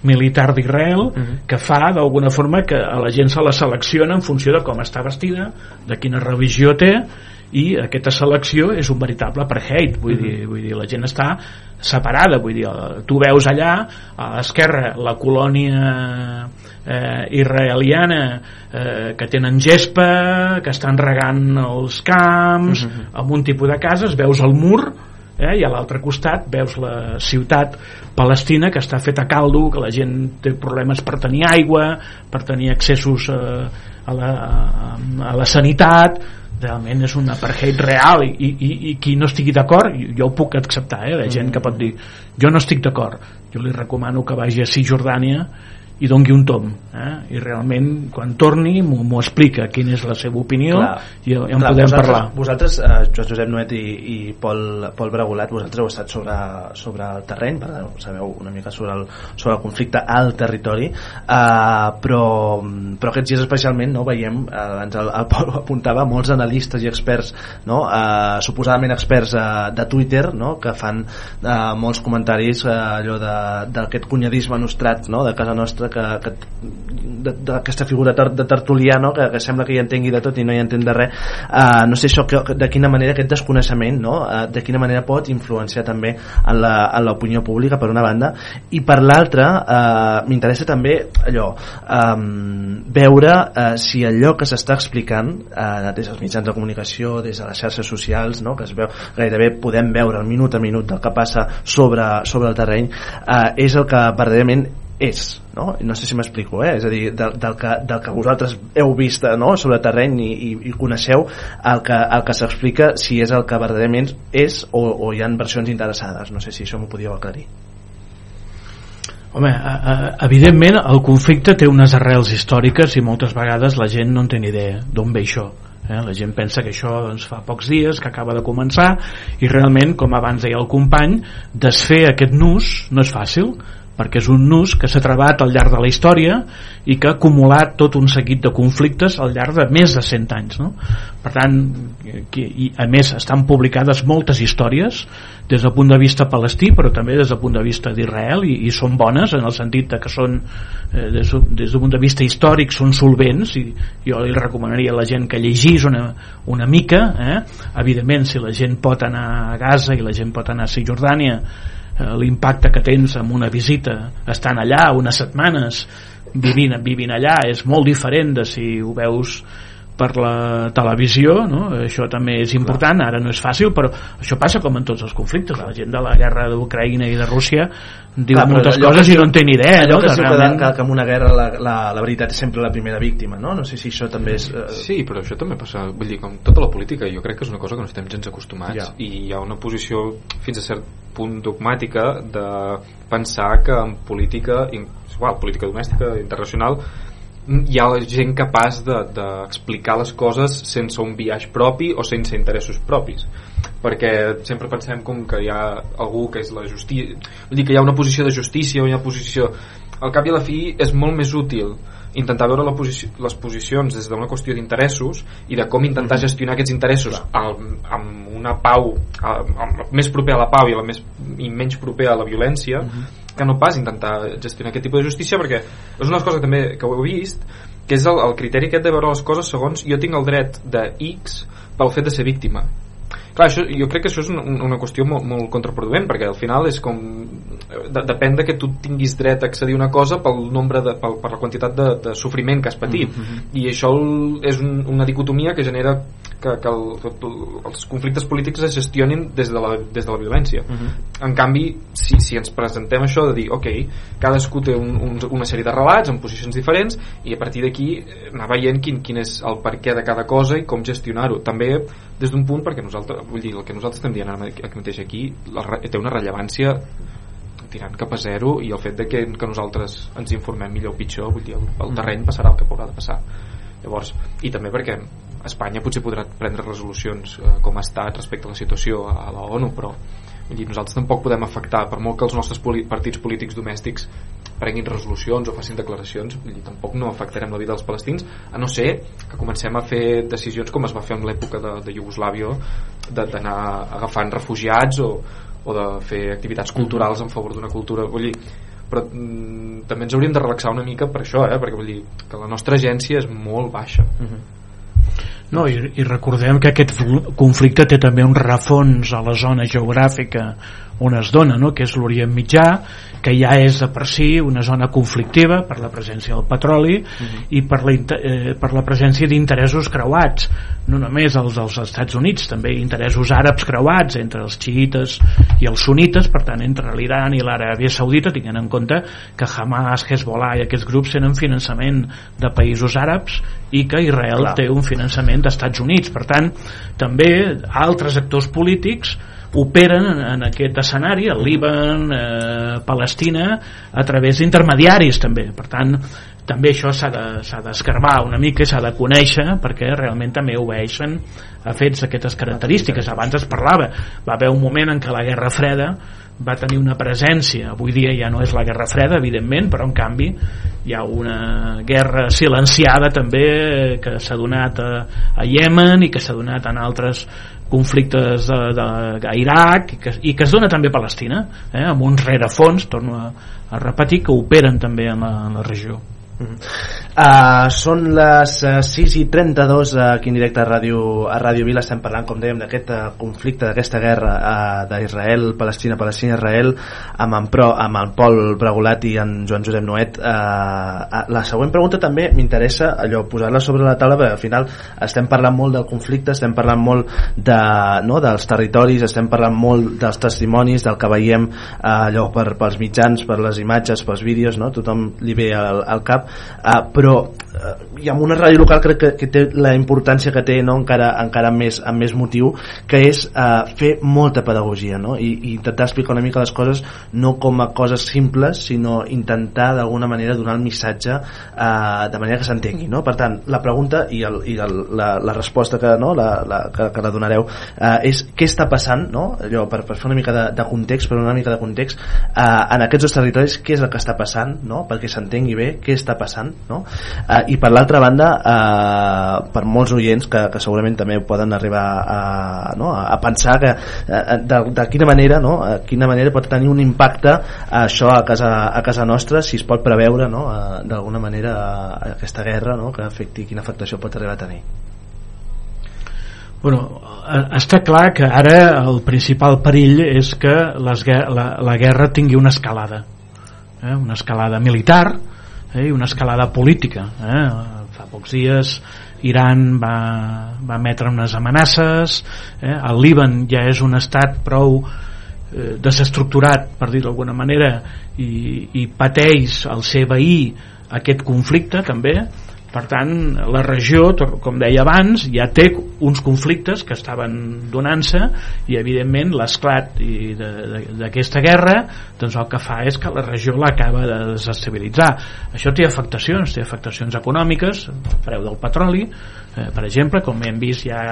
militar d'Israel que fa d'alguna forma que a la gent se la selecciona en funció de com està vestida de quina religió té i aquesta selecció és un veritable apartheid. Vull, dir, vull dir, la gent està separada. Vull dir, tu veus allà a l'esquerra la colònia eh, israeliana eh, que tenen gespa que estan regant els camps amb un tipus de cases veus el mur eh, i a l'altre costat veus la ciutat palestina que està feta a caldo que la gent té problemes per tenir aigua per tenir accessos eh, a, la, a la sanitat realment és un apartheid real i, i, i qui no estigui d'acord jo ho puc acceptar, eh, la gent que pot dir jo no estic d'acord, jo li recomano que vagi a Cisjordània i dongui un tom eh? i realment quan torni m'ho explica quina és la seva opinió Clar. i en Clar, podem vosaltres, parlar Vosaltres, eh, Joan Josep Noet i, i Pol, Pol Bregolat, vosaltres heu estat sobre, sobre el terreny, per tant, sabeu una mica sobre el, sobre el conflicte al territori, eh, però, però aquests dies especialment no veiem, eh, abans el, el Pol apuntava, molts analistes i experts, no, eh, suposadament experts eh, de Twitter, no, que fan eh, molts comentaris eh, allò d'aquest cunyadisme nostrat no, de casa nostra que, que de- d'aquesta figura de tertulià no? que, que sembla que hi entengui de tot i no hi entén de res uh, no sé això que, que- de quina manera aquest desconeixement no? uh, de quina manera pot influenciar també en l'opinió pública per una banda i per l'altra uh, m'interessa també allò um, veure uh, si allò que s'està explicant uh, des dels mitjans de comunicació des de les xarxes socials no? que es veu, gairebé podem veure el minut a minut del que passa sobre, sobre el terreny uh, és el que verdaderament és, no? no sé si m'explico eh? és a dir, del, del, que, del que vosaltres heu vist no? sobre terreny i, i, i coneixeu el que, el que s'explica si és el que verdaderament és o, o hi han versions interessades no sé si això m'ho podíeu aclarir Home, a, a, evidentment el conflicte té unes arrels històriques i moltes vegades la gent no en té ni idea d'on ve això eh? la gent pensa que això doncs, fa pocs dies que acaba de començar i realment, com abans deia el company desfer aquest nus no és fàcil perquè és un nus que s'ha trebat al llarg de la història i que ha acumulat tot un seguit de conflictes al llarg de més de 100 anys no? per tant i a més estan publicades moltes històries des del punt de vista palestí però també des del punt de vista d'Israel i, i són bones en el sentit de que són eh, des, des del punt de vista històric són solvents i jo li recomanaria a la gent que llegís una, una mica eh? evidentment si la gent pot anar a Gaza i la gent pot anar a Cisjordània l'impacte que tens amb una visita estant allà unes setmanes vivint, vivint allà és molt diferent de si ho veus per la televisió no? això també és important, ara no és fàcil però això passa com en tots els conflictes la gent de la guerra d'Ucraïna i de Rússia diu Clar, moltes coses que- i no en té ni idea allò no? que, realment- que, que en una guerra la, la, la veritat és sempre la primera víctima no? no sé si això també és eh, Sí, però això també passa, vull dir, com tota la política, jo crec que és una cosa que no estem gens acostumats Ja. i hi ha una posició fins a cert punt dogmàtica de pensar que en política, igual, política domèstica, internacional, hi ha gent capaç de- d'explicar de, les coses sense un viatge propi o sense interessos propis. Perquè sempre pensem com que hi ha algú que és la justícia vull dir que hi ha una posició de justícia o hi ha una posició al cap i a la fi és molt més útil intentar veure la posici les posicions des d'una qüestió d'interessos i de com intentar gestionar aquests interessos al, amb una pau amb, amb, més proper a la pau i, la més, i menys proper a la violència que no pas intentar gestionar aquest tipus de justícia perquè és una cosa també que ho he vist que és el, el criteri aquest de veure les coses segons jo tinc el dret de X pel fet de ser víctima clar, això, jo crec que això és una, una qüestió molt, molt contraproduent perquè al final és com de, depèn de que tu tinguis dret a accedir a una cosa pel nombre de, pel, per la quantitat de, de sofriment que has patit mm -hmm. i això és un, una dicotomia que genera que, que el, que els conflictes polítics es gestionin des de la, des de la violència Mm-hmm. en canvi si, si ens presentem això de dir ok, cadascú té un, un, una sèrie de relats en posicions diferents i a partir d'aquí eh, anar veient quin, quin és el perquè de cada cosa i com gestionar-ho també des d'un punt perquè nosaltres vull dir, el que nosaltres estem dient ara mateix aquí la, té una rellevància tirant cap a zero i el fet de que, que nosaltres ens informem millor o pitjor vull dir, el, el terreny passarà el que haurà de passar. Llavors, i també perquè Espanya potser podrà prendre resolucions eh, com a estat respecte a la situació a la ONU però vull dir, nosaltres tampoc podem afectar per molt que els nostres poli partits polítics domèstics prenguin resolucions o facin declaracions dir, tampoc no afectarem la vida dels palestins a no ser que comencem a fer decisions com es va fer en l'època de, de Iugoslàvia d'anar agafant refugiats o, o de fer activitats culturals en favor d'una cultura vull dir, però mm, també ens hauríem de relaxar una mica per això, eh? perquè vull dir que la nostra agència és molt baixa No, i, i recordem que aquest fl- conflicte té també un refons a la zona geogràfica on es dona, no? que és l'Orient Mitjà, que ja és de per si una zona conflictiva per la presència del petroli i per la, eh, per la presència d'interessos creuats, no només els dels Estats Units, també interessos àrabs creuats entre els xiites i els sunites, per tant entre l'Iran i l'Aràbia Saudita, tinguent en compte que Hamas, Hezbollah i aquests grups tenen finançament de països àrabs i que Israel Clar. té un finançament d'Estats Units. Per tant, també altres actors polítics operen en, aquest escenari, el Líban, eh, Palestina, a través d'intermediaris també. Per tant, també això s'ha de- d'escarbar una mica i s'ha de conèixer perquè realment també obeeixen a fets d'aquestes característiques. Abans es parlava, va haver un moment en què la Guerra Freda va tenir una presència, avui dia ja no és la Guerra Freda, evidentment, però en canvi hi ha una guerra silenciada també eh, que s'ha donat a, a Yemen i que s'ha donat en altres conflictes de, de, a Iraq i que, i que es dona també a Palestina eh, amb uns rerefons, torno a, a repetir que operen també en la, en la regió Uh, són les uh, 6 i 32 uh, aquí en directe a Ràdio, a Ràdio Vila. Estem parlant com dèiem d'aquest uh, conflicte d'aquesta guerra uh, d'Israel, Palestina, Palestina-Israel amb, en Pro, amb el Pol Bregolat i en Joan Josep Noet uh, uh, la següent pregunta també m'interessa allò posar-la sobre la taula perquè al final estem parlant molt del conflicte estem parlant molt de, no, dels territoris estem parlant molt dels testimonis del que veiem uh, allò per, pels mitjans per les imatges, pels vídeos no? tothom li ve al, al cap uh, però uh, i amb una ràdio local crec que, que té la importància que té no? encara, encara més, amb més motiu que és uh, fer molta pedagogia no? I, i intentar explicar una mica les coses no com a coses simples sinó intentar d'alguna manera donar el missatge uh, de manera que s'entengui no? per tant la pregunta i, el, i el, la, la resposta que, no? la, la, que, que la donareu uh, és què està passant no? Allò, per, per fer una mica de, de context per una mica de context uh, en aquests dos territoris què és el que està passant no? perquè s'entengui bé què està passant no? uh, i per l'altra banda uh, per molts oients que, que segurament també poden arribar a, no? a, pensar que uh, de, de quina manera no? a quina manera pot tenir un impacte això a casa, a casa nostra si es pot preveure no? uh, d'alguna manera aquesta guerra no? que afecti quina afectació pot arribar a tenir Bueno, eh, està clar que ara el principal perill és que les, la, la guerra tingui una escalada eh? una escalada militar eh? una escalada política eh? fa pocs dies Iran va, va emetre unes amenaces eh? el Líban ja és un estat prou eh, desestructurat per dir d'alguna manera i, i pateix el ser veí aquest conflicte també per tant la regió com deia abans ja té uns conflictes que estaven donant-se i evidentment l'esclat d'aquesta guerra doncs el que fa és que la regió l'acaba de desestabilitzar. Això té afectacions té afectacions econòmiques el preu del petroli eh, per exemple, com hem vist ja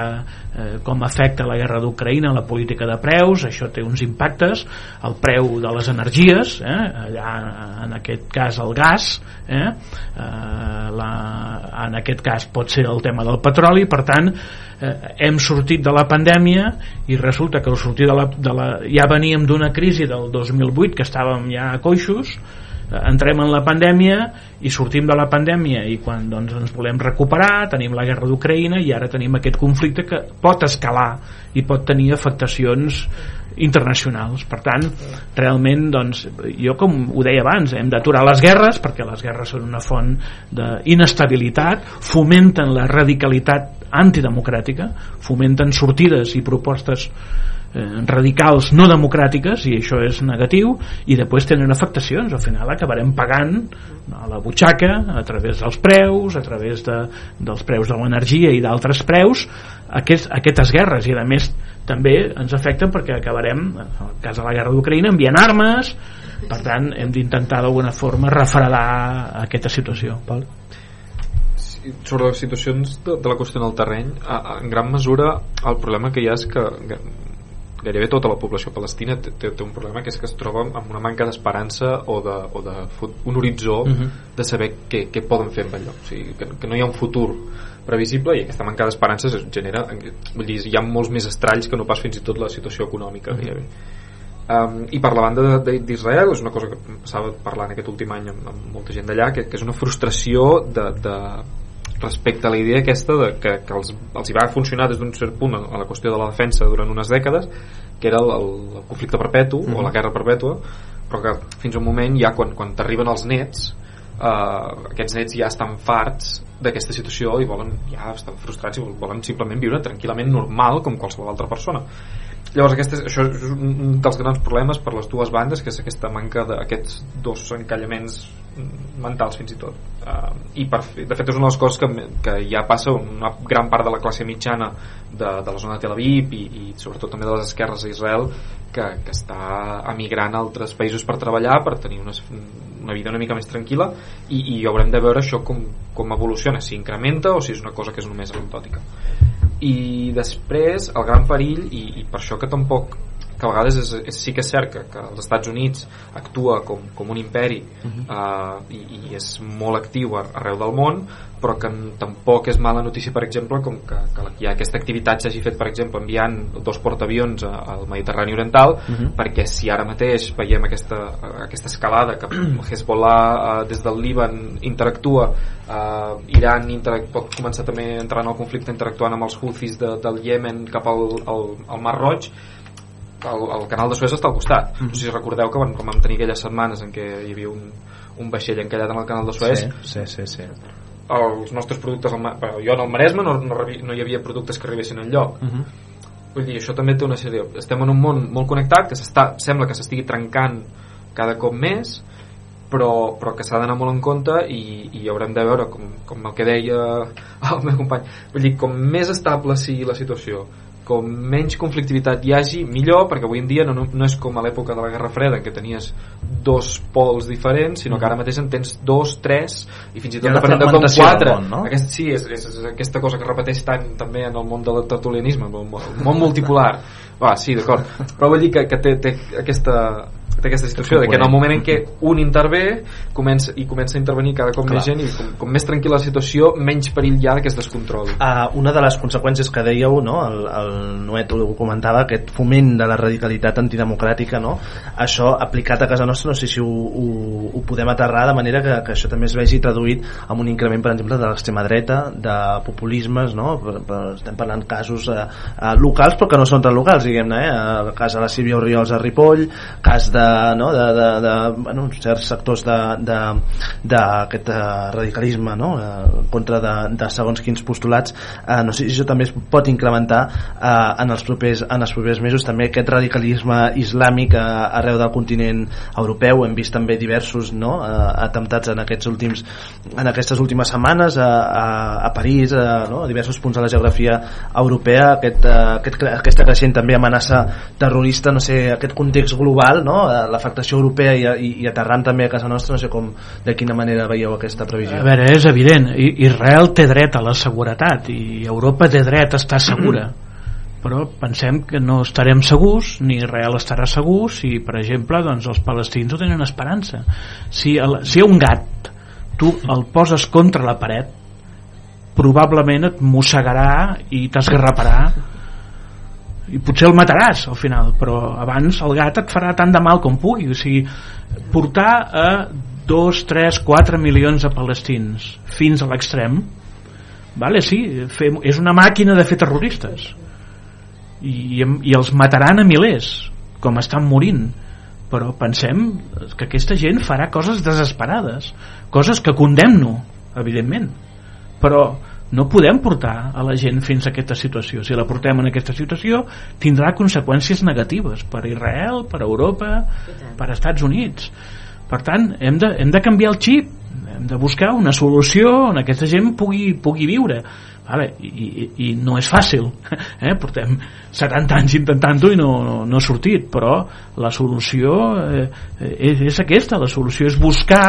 eh, com afecta la guerra d'Ucraïna la política de preus, això té uns impactes el preu de les energies eh, allà en aquest cas el gas eh, eh, la, en aquest cas pot ser el tema del petroli, per tant eh, hem sortit de la pandèmia i resulta que al sortir de la, de la ja veníem d'una crisi del 2008 que estàvem ja a coixos entrem en la pandèmia i sortim de la pandèmia i quan doncs, ens volem recuperar tenim la guerra d'Ucraïna i ara tenim aquest conflicte que pot escalar i pot tenir afectacions internacionals. Per tant, realment doncs, jo com ho deia abans hem d'aturar les guerres perquè les guerres són una font d'inestabilitat fomenten la radicalitat antidemocràtica fomenten sortides i propostes eh, radicals no democràtiques i això és negatiu i després tenen afectacions. Al final acabarem pagant a la butxaca a través dels preus a través de, dels preus de l'energia i d'altres preus aquests, aquestes guerres. I a més també ens afecten perquè acabarem en el cas de la guerra d'Ucraïna enviant armes. Per tant hem d'intentar d'alguna forma refredar aquesta situació. Pol? sobre les situacions de, de la qüestió en el terreny a, a, en gran mesura el problema que hi ha és que gairebé tota la població palestina té, té, un problema que és que es troba amb una manca d'esperança o, de, o de un horitzó uh -huh. de saber què, què poden fer amb allò o sigui, que, que no hi ha un futur previsible i aquesta manca d'esperança genera vull dir, hi ha molts més estralls que no pas fins i tot la situació econòmica uh -huh. Um, i per la banda d'Israel és una cosa que estava parlant aquest últim any amb, amb molta gent d'allà que, que és una frustració de, de, respecte a la idea aquesta de que, que els, els hi va funcionar des d'un cert punt a, la qüestió de la defensa durant unes dècades que era el, el, conflicte perpetu mm -hmm. o la mhm. guerra perpètua però que fins a un moment ja quan, quan t'arriben els nets eh, aquests nets ja estan farts d'aquesta situació i volen, ja estan frustrats i volen simplement viure tranquil·lament normal com qualsevol altra persona llavors aquest és, això és un dels grans problemes per les dues bandes que és aquesta manca d'aquests dos encallaments mentals fins i tot. Uh, i per, de fet és una de les coses que, que ja passa una gran part de la classe mitjana de, de la zona de Tel Aviv i, i sobretot també de les esquerres a Israel que, que està emigrant a altres països per treballar per tenir una, una vida una mica més tranquil·la i, i haurem de veure això com, com evoluciona si incrementa o si és una cosa que és només anecdòtica. I després el gran perill i, i per això que tampoc que a vegades és, és, sí que és cert que, que els Estats Units actua com, com un imperi uh -huh. uh, i, i és molt actiu arreu del món però que tampoc és mala notícia per exemple com que, que hi ha aquesta activitat s'hagi fet per exemple enviant dos portaavions al Mediterrani Oriental uh -huh. perquè si ara mateix veiem aquesta, aquesta escalada que Hezbollah uh, des del Líban interactua uh, Iran interac pot començar també a entrar en el conflicte interactuant amb els Houthis de, del Yemen cap al, al, al Mar Roig el, el canal de Suez està al costat mm -hmm. no sé si recordeu que van, quan vam tenir aquelles setmanes en què hi havia un, un vaixell encallat en el canal de Suez sí, sí, sí, sí. els nostres productes al, jo en el Maresme no, no, no hi havia productes que arribessin enlloc mm -hmm. vull dir, això també té una sèrie estem en un món molt connectat que sembla que s'estigui trencant cada cop més però, però que s'ha d'anar molt en compte i, i haurem de veure com, com el que deia el meu company vull dir, com més estable sigui la situació com menys conflictivitat hi hagi, millor, perquè avui en dia no, no és com a l'època de la Guerra Freda en què tenies dos pols diferents, sinó que ara mateix en tens dos, tres, i fins i tot depenent de com quatre. Món, no? Aquest, sí, és, és, és, aquesta cosa que repeteix tant també en el món del tertulianisme, el món, el món multipolar. Va, sí, d'acord. Però vull dir que, que té, té aquesta, d'aquesta situació, de que en el moment en què un intervé comença, i comença a intervenir cada cop Clar. més gent i com, com més tranquil·la la situació menys perill hi ha que es descontroli uh, una de les conseqüències que dèieu no? el, el Noet ho comentava aquest foment de la radicalitat antidemocràtica no? això aplicat a casa nostra no sé si ho, ho, ho podem aterrar de manera que, que això també es vegi traduït amb un increment per exemple de l'extrema dreta de populismes no? per, per, estem parlant casos uh, uh, locals però que no són tan locals diguem-ne eh? el cas de la Sílvia Oriols a Ripoll cas de no? de, de, de bueno, certs sectors d'aquest eh, radicalisme no? Eh, contra de, de segons quins postulats eh, no sé si això també es pot incrementar eh, en, els propers, en els propers mesos també aquest radicalisme islàmic eh, arreu del continent europeu hem vist també diversos no? eh, atemptats en aquests últims en aquestes últimes setmanes a, a, a París a, no? a diversos punts de la geografia europea aquest, eh, aquest, aquesta creixent també amenaça terrorista no sé, aquest context global no? La- l'afectació europea i, i, i aterrant també a casa nostra no sé com, de quina manera veieu aquesta previsió. A veure, és evident, Israel té dret a la seguretat i Europa té dret a estar segura. Però pensem que no estarem segurs ni Israel estarà segur si per exemple doncs, els palestins no tenen esperança. Si, el, si un gat tu el poses contra la paret probablement et mossegarà i t'esgarraparà i potser el mataràs al final però abans el gat et farà tant de mal com pugui. O sigui, portar a 2, 3, 4 milions de palestins fins a l'extrem vale, sí, és una màquina de fer terroristes. I, i els mataran a milers com estan morint. Però pensem que aquesta gent farà coses desesperades coses que condemno evidentment. Però no podem portar a la gent fins a aquesta situació si la portem en aquesta situació tindrà conseqüències negatives per Israel, per Europa per Estats Units per tant hem de, hem de canviar el xip hem de buscar una solució on aquesta gent pugui, pugui viure vale? I, i, i no és fàcil eh? portem 70 anys intentant-ho i no, no, no ha sortit però la solució eh, és, és aquesta la solució és buscar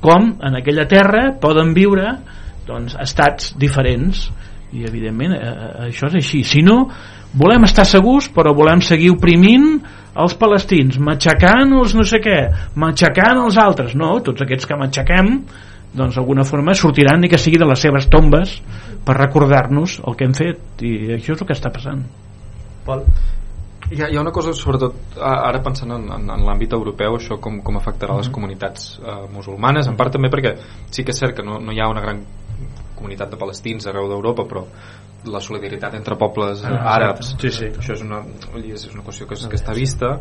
com en aquella terra poden viure doncs, estats diferents i evidentment eh, eh, això és així. Si no volem estar segurs però volem seguir oprimint els palestins matxacant els no sé què matxacant els altres. No, tots aquests que matxaquem doncs d'alguna forma sortiran ni que sigui de les seves tombes per recordar-nos el que hem fet. I això és el que està passant. Pol? Hi ha, hi ha una cosa, sobretot ara pensant en, en, en l'àmbit europeu, això com, com afectarà les comunitats eh, musulmanes, en part també perquè sí que és cert que no, no hi ha una gran comunitat de palestins arreu d'Europa, però la solidaritat entre pobles Ah, àrabs, sí, sí. això és una, és una qüestió que, és, que està vista,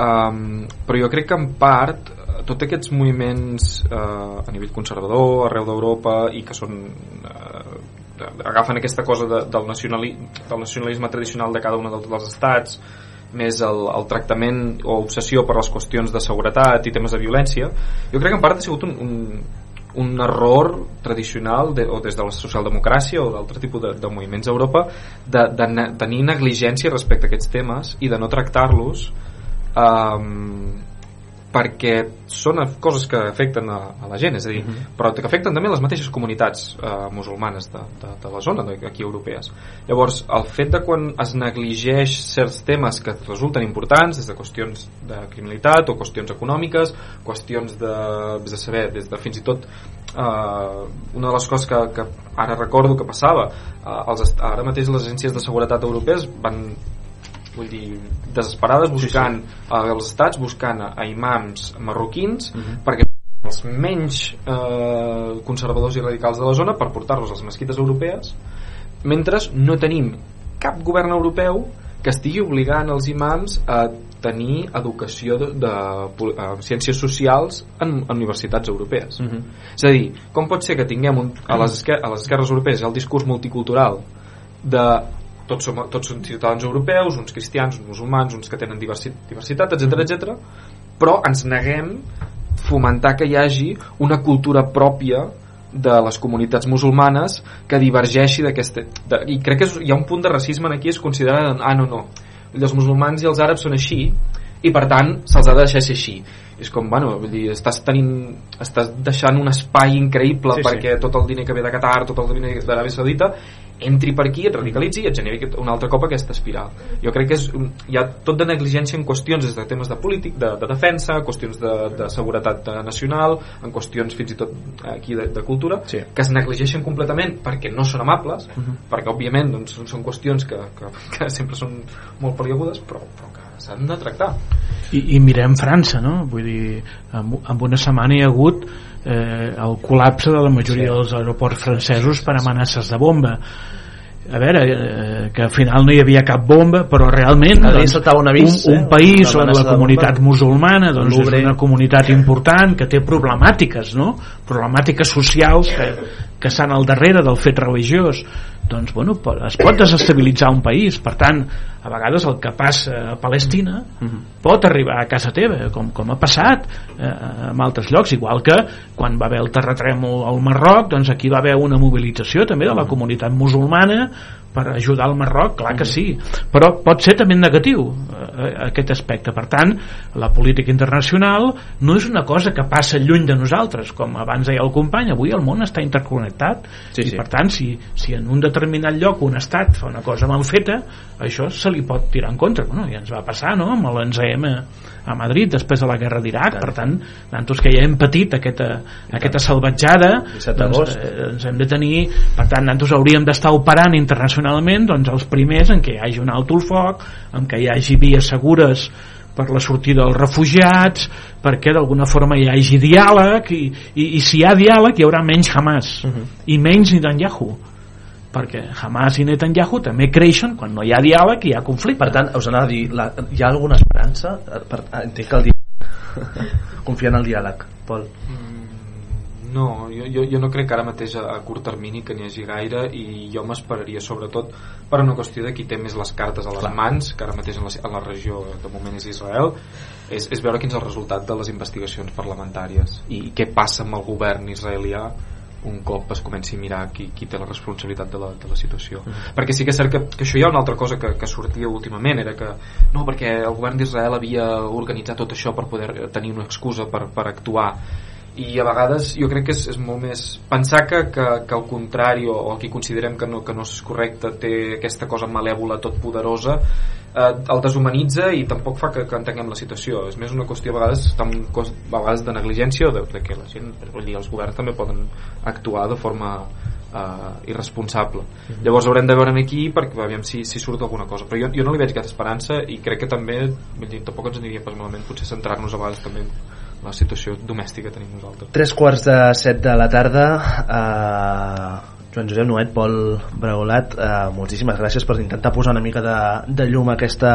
um, però jo crec que en part tots aquests moviments uh, a nivell conservador arreu d'Europa i que són uh, agafen aquesta cosa de, del, nacionali, del nacionalisme tradicional de cada un dels, dels estats més el, el tractament o obsessió per les qüestions de seguretat i temes de violència jo crec que en part ha sigut un, un, un error tradicional de, o des de la socialdemocràcia o d'altre tipus de, de moviments a Europa de, de ne, tenir negligència respecte a aquests temes i de no tractar-los um, perquè són coses que afecten a, a la gent, és a dir, uh -huh. però que afecten també les mateixes comunitats eh, musulmanes de, de, de la zona, de, aquí europees. Llavors, el fet de quan es negligeix certs temes que resulten importants, des de qüestions de criminalitat o qüestions econòmiques, qüestions de, de saber, des de fins i tot eh, una de les coses que, que ara recordo que passava, eh, els, ara mateix les agències de seguretat europees van vull dir, desesperades buscant sí, sí. Uh, els estats buscant a, a imams marroquins uh -huh. perquè els menys eh, conservadors i radicals de la zona per portar-los a les mesquites europees mentre no tenim cap govern europeu que estigui obligant els imams a tenir educació de, de, de uh, ciències socials en, en universitats europees uh -huh. és a dir, com pot ser que tinguem un, a, les esquer a les esquerres europees el discurs multicultural de tots, som, tots són ciutadans europeus, uns cristians, uns musulmans, uns que tenen diversi, diversitat, etc etc. però ens neguem fomentar que hi hagi una cultura pròpia de les comunitats musulmanes que divergeixi d'aquesta... I crec que és, hi ha un punt de racisme en aquí, és considerar, ah, no, no, els musulmans i els àrabs són així, i per tant se'ls ha de deixar ser així és com, bueno, vull dir, estàs tenint estàs deixant un espai increïble Sí, sí. perquè tot el diner que ve de Qatar, tot el diner d'Aràbia Saudita entri per aquí, et radicalitzi i et generi un altre cop aquesta espiral jo crec que és, hi ha tot de negligència en qüestions des de temes de polític, de, de defensa qüestions de, de seguretat eh, nacional en qüestions fins i tot eh, aquí de, de cultura, Sí. que es negligeixen completament perquè no són amables perquè òbviament doncs, són- qüestions que, que, que sempre són molt peliagudes però, però que s'han de tractar i, i mirem França no? vull dir, en, en una setmana hi ha hagut eh, el col·lapse de la majoria sí. dels aeroports francesos per amenaces de bomba a veure, eh, que al final no hi havia cap bomba, però realment Cada doncs, un avís, un, eh, un país on d'amenaça la comunitat bomba. musulmana doncs, és una comunitat important que té problemàtiques no? problemàtiques socials que, que estan al darrere del fet religiós doncs bueno, es pot desestabilitzar un país. Per tant, a vegades el que passa a Palestina pot arribar a casa teva com, com ha passat eh, en altres llocs, igual que quan va haver el terratrèmol al Marroc doncs aquí va haver una mobilització també de la comunitat musulmana per ajudar el Marroc, clar que sí. Però pot ser també negatiu Eh, eh, aquest aspecte. Per tant, la política internacional no és una cosa que passa lluny de nosaltres. Com abans deia el company, avui el món està interconnectat. Sí, i sí. per tant si, si en un determinat lloc un estat fa una cosa mal feta això se li pot tirar en contra. Bueno, ja ens va passar no? amb l'ENSM a, a Madrid després de la guerra d'Iraq. Per tant, nosaltres que ja hem patit aquesta, aquesta salvatjada 17 doncs, eh, ens hem de tenir. Per tant nosaltres hauríem d'estar operant internacionalment doncs els primers en què hi hagi un alto el foc en què hi hagi vies segures per la sortida dels refugiats perquè d'alguna forma hi hagi diàleg i, i, i si hi ha diàleg hi haurà menys Hamas i menys Netanyahu perquè Hamas i Netanyahu també creixen quan no hi ha diàleg i hi ha conflicte Per tant, us anava a dir, la, hi ha alguna esperança? Eh, Per, ah, entenc que el diàleg... Confia en el diàleg, Pol. No, jo, jo, jo no crec que ara mateix a, a curt termini que n'hi hagi gaire i jo m'esperaria sobretot per una qüestió de qui té més les cartes a les Clar. mans que ara mateix en la, en la regió de moment és Israel és, és veure quin és el resultat de les investigacions parlamentàries i què passa amb el govern israelià un cop es comenci a mirar qui, qui té la responsabilitat de la, de la situació mm. perquè sí que és cert que, que això hi ha una altra cosa que, que sortia últimament era que no, perquè el govern d'Israel havia organitzat tot això per poder tenir una excusa per, per actuar i a vegades jo crec que és, és molt més pensar que, que, que al contrari o, o qui considerem que no, que no és correcte té aquesta cosa malèvola tot poderosa eh, el deshumanitza i tampoc fa que, que entenguem la situació. És més una qüestió a vegades, cos- a vegades de negligència o de, de que la gent vull dir, els governs també poden actuar de forma uh, irresponsable. Llavors haurem de veure aquí perquè aviam si, si surt alguna cosa. Però jo, jo no li veig cap esperança i crec que també vull dir, tampoc ens aniria pas malament potser centrar-nos a vegades també la situació domèstica que tenim nosaltres. Tres quarts de set de la tarda eh, Joan Josep Noet, Pol Bregolat eh, moltíssimes gràcies per intentar posar una mica de, de llum aquesta,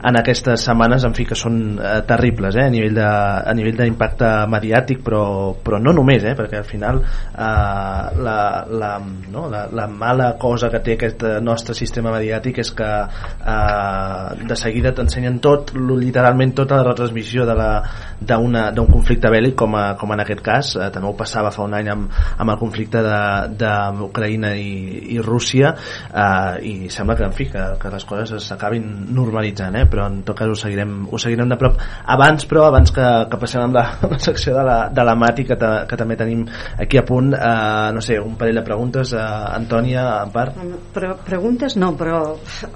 en aquestes setmanes en fi que són eh, terribles eh, a nivell de, a nivell d'impacte mediàtic però, però no només eh, perquè al final eh, la, la, no, la, la mala cosa que té aquest nostre sistema mediàtic és que eh, de seguida t'ensenyen tot literalment tota la retransmissió de d'un conflicte bèl·lic com, a, com en aquest cas. Eh, també ho passava fa un any amb, amb el conflicte d'Ucraïna i, i Rússia eh, i sembla que, en fi, que, que les coses s'acabin normalitzant eh? però en tot cas ho seguirem, ho seguirem de prop abans però, abans que, que passem amb la, amb la secció de la, de la Mati que, ta, que també tenim aquí a punt eh, no sé, un parell de preguntes eh, Antònia, en part Però preguntes no, però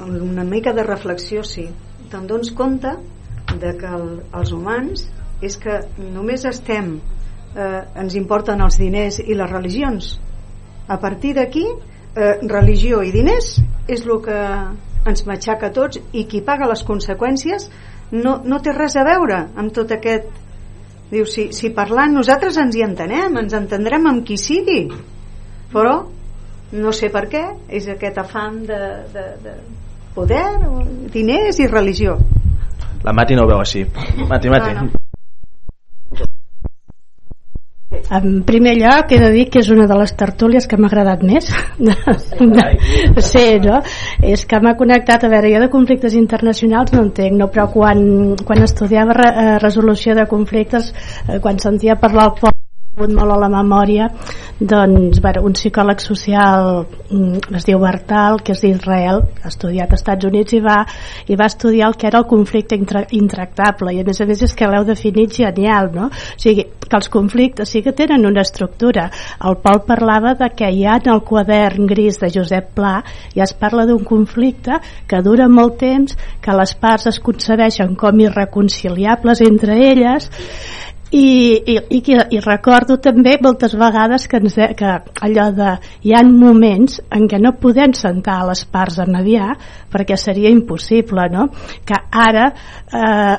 una mica de reflexió sí. Te'n dones compte de que el, els humans és que només estem eh, ens importen els diners i les religions a partir d'aquí eh, religió i diners és el que ens matxaca a tots i qui paga les conseqüències no, no té res a veure amb tot aquest diu, si, si parlant nosaltres ens hi entenem ens entendrem amb qui sigui. Però no sé per què és aquest afant de, de, de poder, diners i religió. La Mati no ho veu així. Mati, Mati. No, no. En primer lloc he de dir que és una de les tertúlies que m'ha agradat més sí, no? és que m'ha connectat a veure, jo de conflictes internacionals no entenc, no? però quan, quan estudiava re, eh, resolució de conflictes eh, quan sentia parlar el poble tingut molt a la memòria doncs, bueno, un psicòleg social mm, es diu Bartal que és d'Israel, ha estudiat als Estats Units i va, i va estudiar el que era el conflicte intra, intractable i a més a més és que l'heu definit genial no? o sigui, que els conflictes sí que tenen una estructura el Pol parlava de que hi ha en el quadern gris de Josep Pla ja es parla d'un conflicte que dura molt temps que les parts es concebeixen com irreconciliables entre elles i, i, i, i recordo també moltes vegades que, ens, que allò de hi ha moments en què no podem sentar les parts a mediar perquè seria impossible no? que ara eh,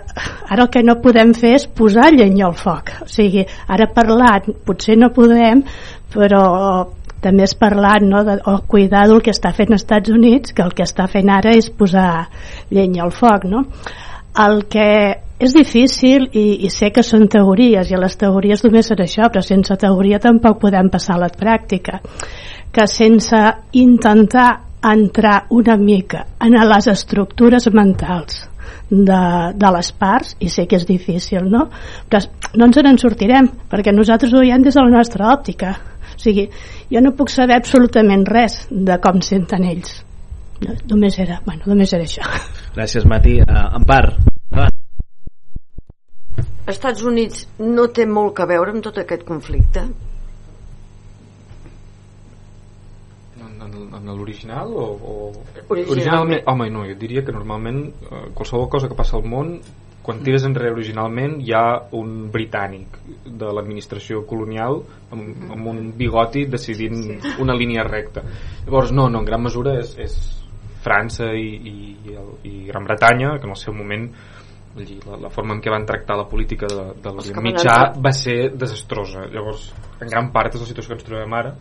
ara el que no podem fer és posar llenya al foc o sigui, ara parlant potser no podem però també és parlant no, de, o cuidar del que està fent els Estats Units que el que està fent ara és posar llenya al foc no? El que és difícil i, i sé que són teories i les teories només són això però sense teoria tampoc podem passar a la pràctica que sense intentar entrar una mica en les estructures mentals de, de les parts i sé que és difícil no? però no ens en sortirem perquè nosaltres ho veiem des de la nostra òptica o sigui, jo no puc saber absolutament res de com senten ells no, només era, bueno, només era això Gràcies, Mati. Uh, Empar, Estats Units no té molt que veure amb tot aquest conflicte? En, l'original o, o... Originalment. home no, jo diria que normalment eh, qualsevol cosa que passa al món quan tires enrere originalment hi ha un britànic de l'administració colonial amb, amb un bigoti decidint una línia recta llavors no, no en gran mesura és, és França i, i, i, el, i Gran Bretanya que en el seu moment vull dir, la, la forma en què van tractar la política de, de l'Orient Mitjà va ser desastrosa. Llavors en gran part és la situació que ens trobem ara.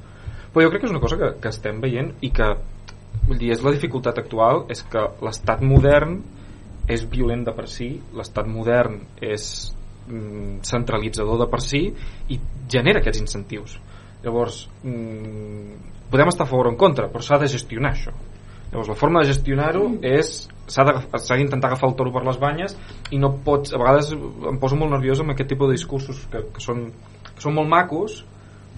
Però jo crec que és una cosa que, que estem veient i que vull dir, és la dificultat actual és que l'estat modern és violent de per si l'estat modern és mm, centralitzador de per si i genera aquests incentius. Llavors mm, podem estar a favor o en contra però s'ha de gestionar això. Llavors la forma de gestionar-ho és s'ha d'intentar agafar el toro per les banyes i no pots, a vegades em poso molt nerviós amb aquest tipus de discursos que, que, són, que són molt macos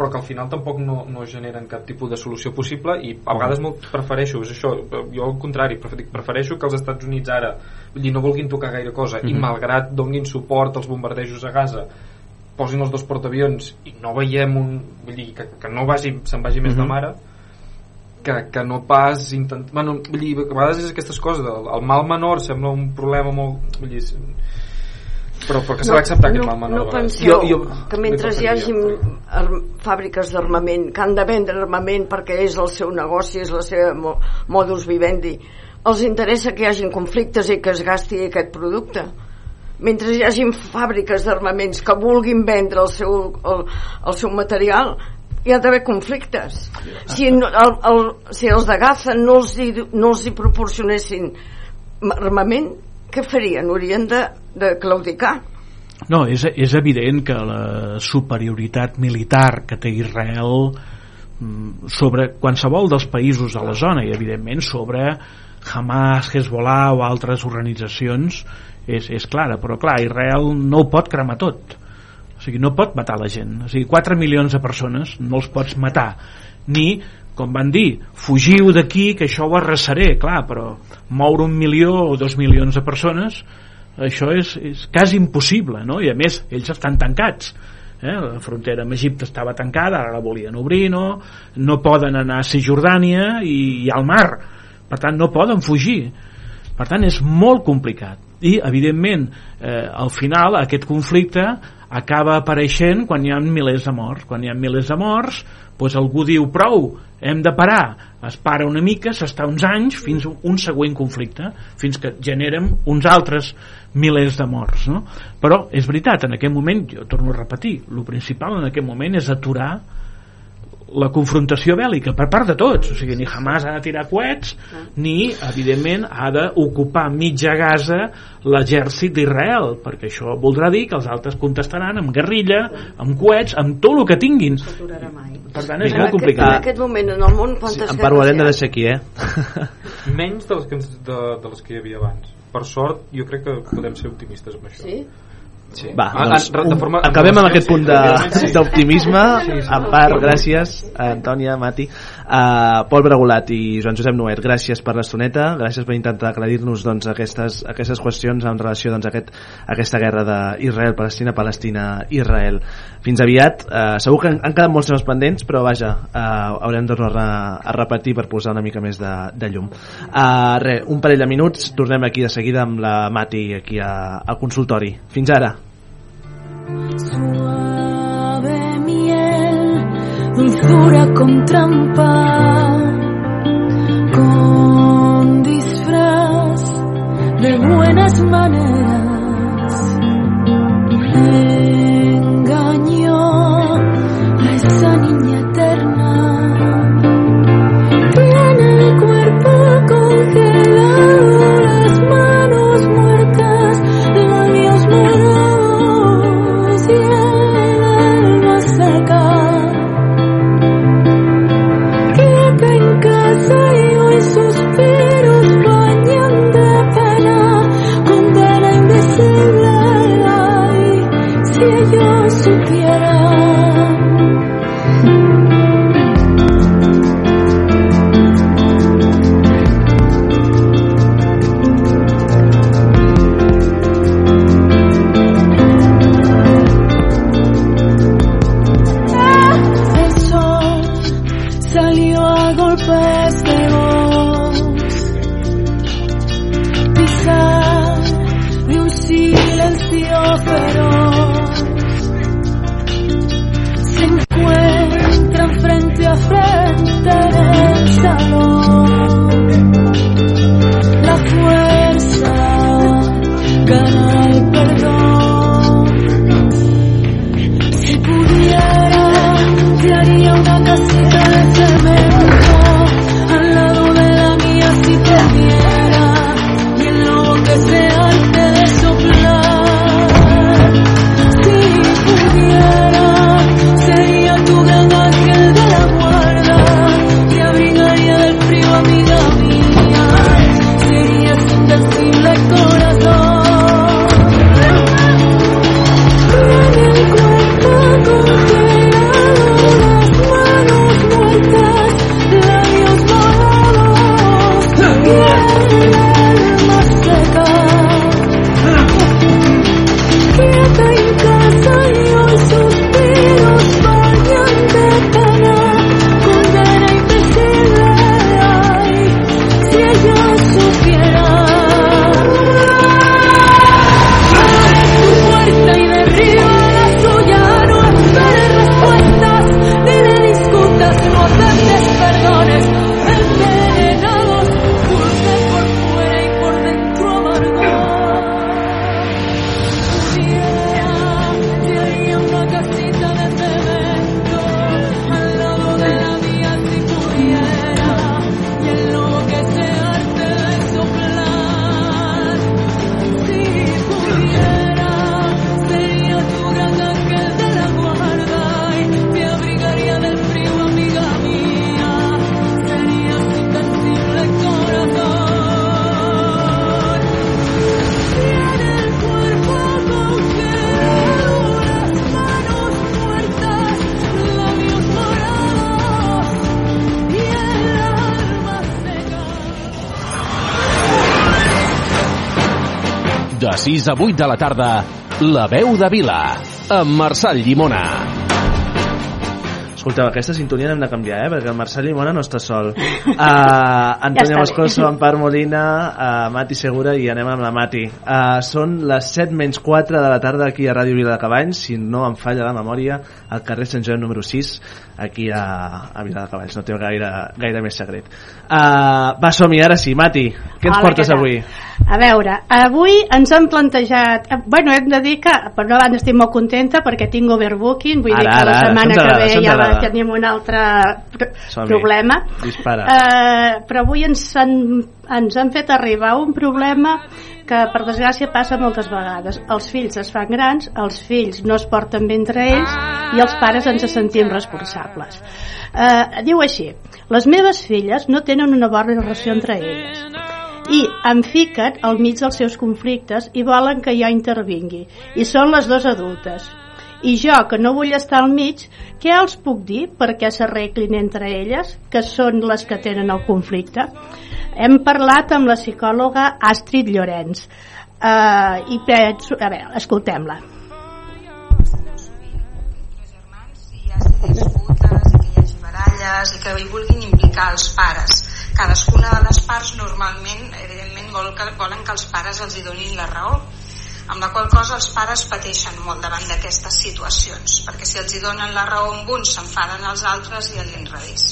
però que al final tampoc no, no generen cap tipus de solució possible i a vegades molt prefereixo és això, jo al contrari prefer- prefereixo que els Estats Units ara dir, no vulguin tocar gaire cosa i Mhm. malgrat donguin suport als bombardejos a Gaza posin els dos portaavions i no veiem un, vull dir, que, que no vagi, se'n vagi més de Mhm. mare que, que no pas intent... bueno, vull dir, a vegades és aquestes coses el, el mal menor sembla un problema molt vull dir, però, però que s'ha d'acceptar aquest no, mal menor no a vegades. penseu que mentre hi hagi fàbriques d'armament que han de vendre armament perquè és el seu negoci, és la seva mo, modus vivendi els interessa que hi hagin conflictes i que es gasti aquest producte. Mentre hi hagin fàbriques d'armaments que vulguin vendre el seu, el, el seu material hi ha d'haver conflictes. Si, no, el, el, si els de Gaza no els hi, no els hi proporcionessin armament què farien? Haurien de, de claudicar. No, és, és evident que la superioritat militar que té Israel mm, sobre qualsevol dels països de la zona i evidentment sobre Hamas, Hezbollah o altres organitzacions és, és clara, però clar, Israel no ho pot cremar tot o sigui, no pot matar la gent. O sigui, 4 milions de persones no els pots matar. Ni, com van dir fugiu d'aquí que això ho arrasaré. Clar, però moure un milió o dos milions de persones això és, és quasi impossible no? i a més ells estan tancats eh? la frontera amb Egipte estava tancada ara la volien obrir no, no poden anar a Cisjordània i, i al mar. Per tant no poden fugir. Per tant és molt complicat. I evidentment eh, al final aquest conflicte acaba apareixent quan hi ha milers de morts quan hi ha milers de morts doncs algú diu prou, hem de parar es para una mica, s'està uns anys fins a un següent conflicte fins que generem uns altres milers de morts no? però és veritat, en aquest moment jo torno a repetir, el principal en aquest moment és aturar la confrontació bèl·lica per part de tots. O sigui, ni Hamas ha de tirar coets ni, evidentment, ha d'ocupar mitja Gaza l'exèrcit d'Israel perquè això voldrà dir que els altres contestaran amb guerrilla, amb coets amb tot el que tinguin. Per tant és en, molt aquest, en complicat aquest moment en el món quantes en part ho haurem de deixar aquí, eh? menys de les, que, ens- de, de les que hi havia abans. Per sort jo crec que podem ser optimistes amb això. Sí? Sí. Va, Ah, doncs, ah, de forma- acabem amb aquest punt de- Sí. d'optimisme. Sí, sí. En part, gràcies, Antònia, Mati. Uh, Pol Bregolat i Joan Josep Noet, gràcies per l'estoneta, gràcies per intentar aclarir-nos doncs, aquestes, aquestes qüestions en relació doncs, a aquest, a aquesta guerra d'Israel, Palestina, Palestina, Israel. Fins aviat. Uh, segur que han, han quedat molts temes pendents, però vaja, uh, haurem de tornar a, a repetir per posar una mica més de, de llum. Uh, re, un parell de minuts, tornem aquí de seguida amb la Mati aquí a, al consultori. Fins ara. Suave miel, dulzura con trampa, con disfraz de buenas maneras. De 6 a 8 de la tarda, La veu de Vila, amb Marçal Llimona. Escolteu, aquesta sintonia l'hem de canviar, eh? perquè el Marcel Llimona no està sol. Uh, Antonia Ja Moscoso. Ampar Molina, uh, Mati Segura i anem amb la Mati. Uh, són les 7 menys 4 de la tarda aquí a Ràdio Vila de Cavalls, si no em falla la memòria, al carrer Sant Joan número 6, aquí a, a Vila de Cavalls. No té gaire, gaire més secret. Uh, va, som-hi, ara sí. Mati, què ens Hola, portes avui? A veure, avui ens han plantejat... eh, Bueno, hem de dir que, per una banda, estic molt contenta perquè tinc overbooking, vull Ara, dir que ara, la ara, setmana ens que ve ja agrada. tenim un altre problema. Dispara. Eh, però avui ens han, ens han fet arribar un problema que per desgràcia passa moltes vegades. Els fills es fan grans, els fills no es porten bé entre ells i els pares ens sentim responsables. Eh, diu així, les meves filles no tenen una bona relació entre elles i em fiquen al mig dels seus conflictes i volen que jo intervingui. I són les dues adultes. I jo, que no vull estar al mig, què els puc dir perquè s'arreglin entre elles, que són les que tenen el conflicte? Hem parlat amb la psicòloga Astrid Llorenç. Uh, I penso... A veure, escoltem-la. i que hi vulguin implicar els pares. Cadascuna de les parts normalment, evidentment, vol que, volen que els pares els hi donin la raó, amb la qual cosa els pares pateixen molt davant d'aquestes situacions, perquè si els hi donen la raó amb uns s'enfaden els altres i a l'inrevés.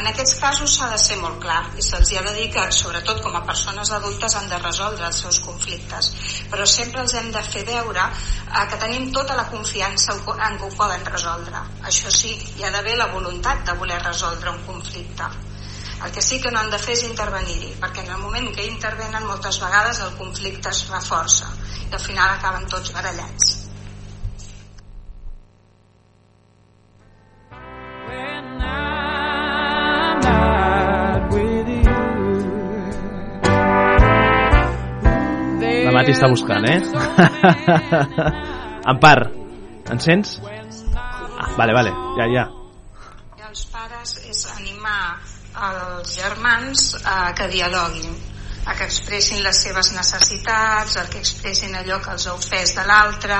En aquests casos s'ha de ser molt clar i se'ls ha de dir que, sobretot com a persones adultes, han de resoldre els seus conflictes, però sempre els hem de fer veure eh, que tenim tota la confiança en que ho poden resoldre. Això sí, hi ha d'haver la voluntat de voler resoldre un conflicte. El que sí que no han de fer és intervenir-hi, perquè en el moment que intervenen moltes vegades el conflicte es reforça i al final acaben tots barallats. Mati està buscant, eh? Ampar, em sents? Ah, vale, vale, ja, ja. I els pares és animar els germans a que dialoguin, a que expressin les seves necessitats, a que expressin allò que els ha ofès de l'altre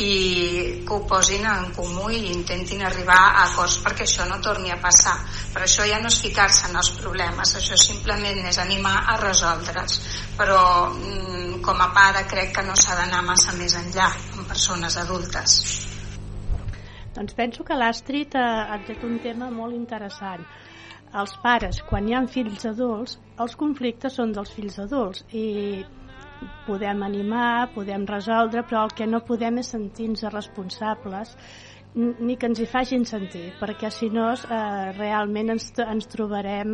i que ho posin en comú i intentin arribar a acords perquè això no torni a passar. Però això ja no és ficar-se en els problemes això simplement és animar a resoldre'ls però mm, com a pare crec que no s'ha d'anar massa més enllà en persones adultes. Doncs penso que l'Astrid ha tret un tema molt interessant. Els pares, quan hi ha fills adults, els conflictes són dels fills adults i podem animar, podem resoldre, però el que no podem és sentir-nos responsables ni que ens hi facin sentir, perquè si no eh, realment ens, ens trobarem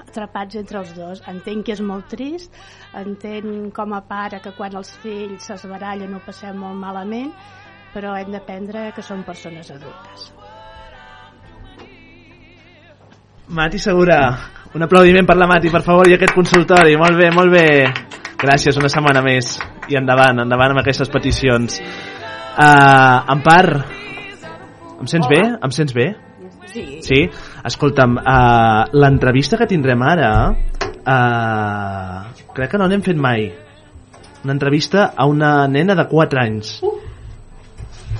atrapats entre els dos. Entenc que és molt trist, entenc com a pare que quan els fills es barallen ho passem molt malament, però hem d'aprendre que són persones adultes. Mati Segura, un aplaudiment per la Mati, per favor, i aquest consultori. Molt bé, molt bé. Gràcies, una setmana més. I endavant, endavant amb aquestes peticions. Uh, Empar, em sents bé? Em sents bé? Sí. Sí? Escolta'm, uh, l'entrevista que tindrem ara, uh, crec que no n'hem fet mai. Una entrevista a una nena de 4 anys.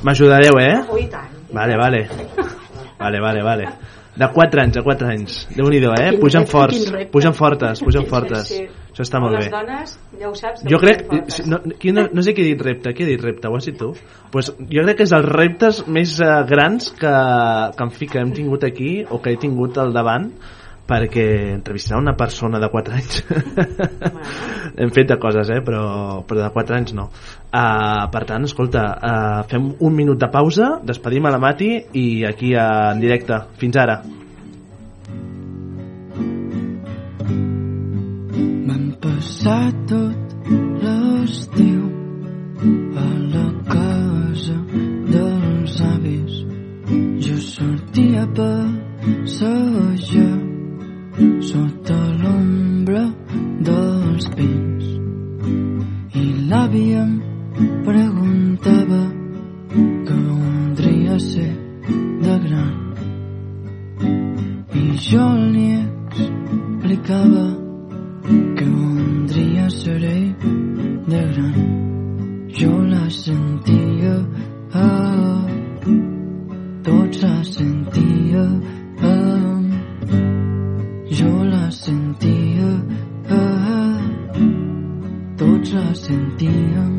M'ajudareu, eh? Oh, i tant. Vale, vale. Vale, vale, vale. De 4 anys, de 4 anys. déu nhi eh? Pugen forts, pugen fortes, pugen fortes. Sí. Això està molt Les bé. dones, ja ho saps, Jo crec, no, no, no sé qui ha dit repte, qui ha dit repte, ho has dit tu? Pues jo crec que és dels reptes més uh, grans que, que, en fi, que hem tingut aquí o que he tingut al davant perquè entrevistar una persona de 4 anys hem fet de coses eh? però, però de 4 anys no uh, per tant, escolta uh, fem un minut de pausa despedim a la Mati i aquí uh, en directe fins ara Vam passar tot l'estiu a la casa dels avis. Jo sortia a passejar sota l'ombra dels pins i l'àvia em preguntava què voldria ser de gran i jo li explicava que voldria ser de gran. Jo la sentia, ah, tots la sentia, sentia, ah, tots la sentíem.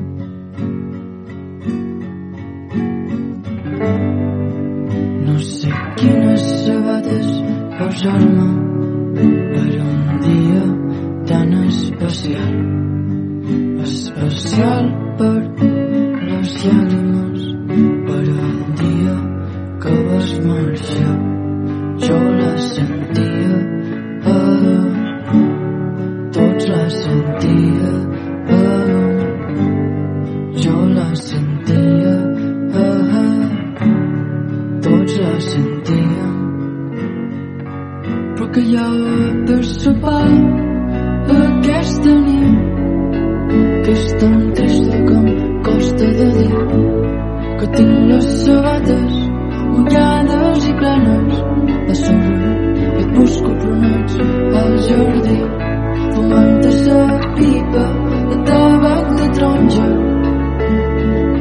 No sé quines sabates posar-me per un dia tan especial especial per les llàgrimes per al dia que vas marxar jo la sentia tots la sentia ah, jo la sentia ah, tots la sentíem però que hi ha per sopar aquesta nit que és tan trista que costa de dir que tinc les sabates mullades i plenes de et busco plonats al jardí fumant-te sa pipa de tabac de taronja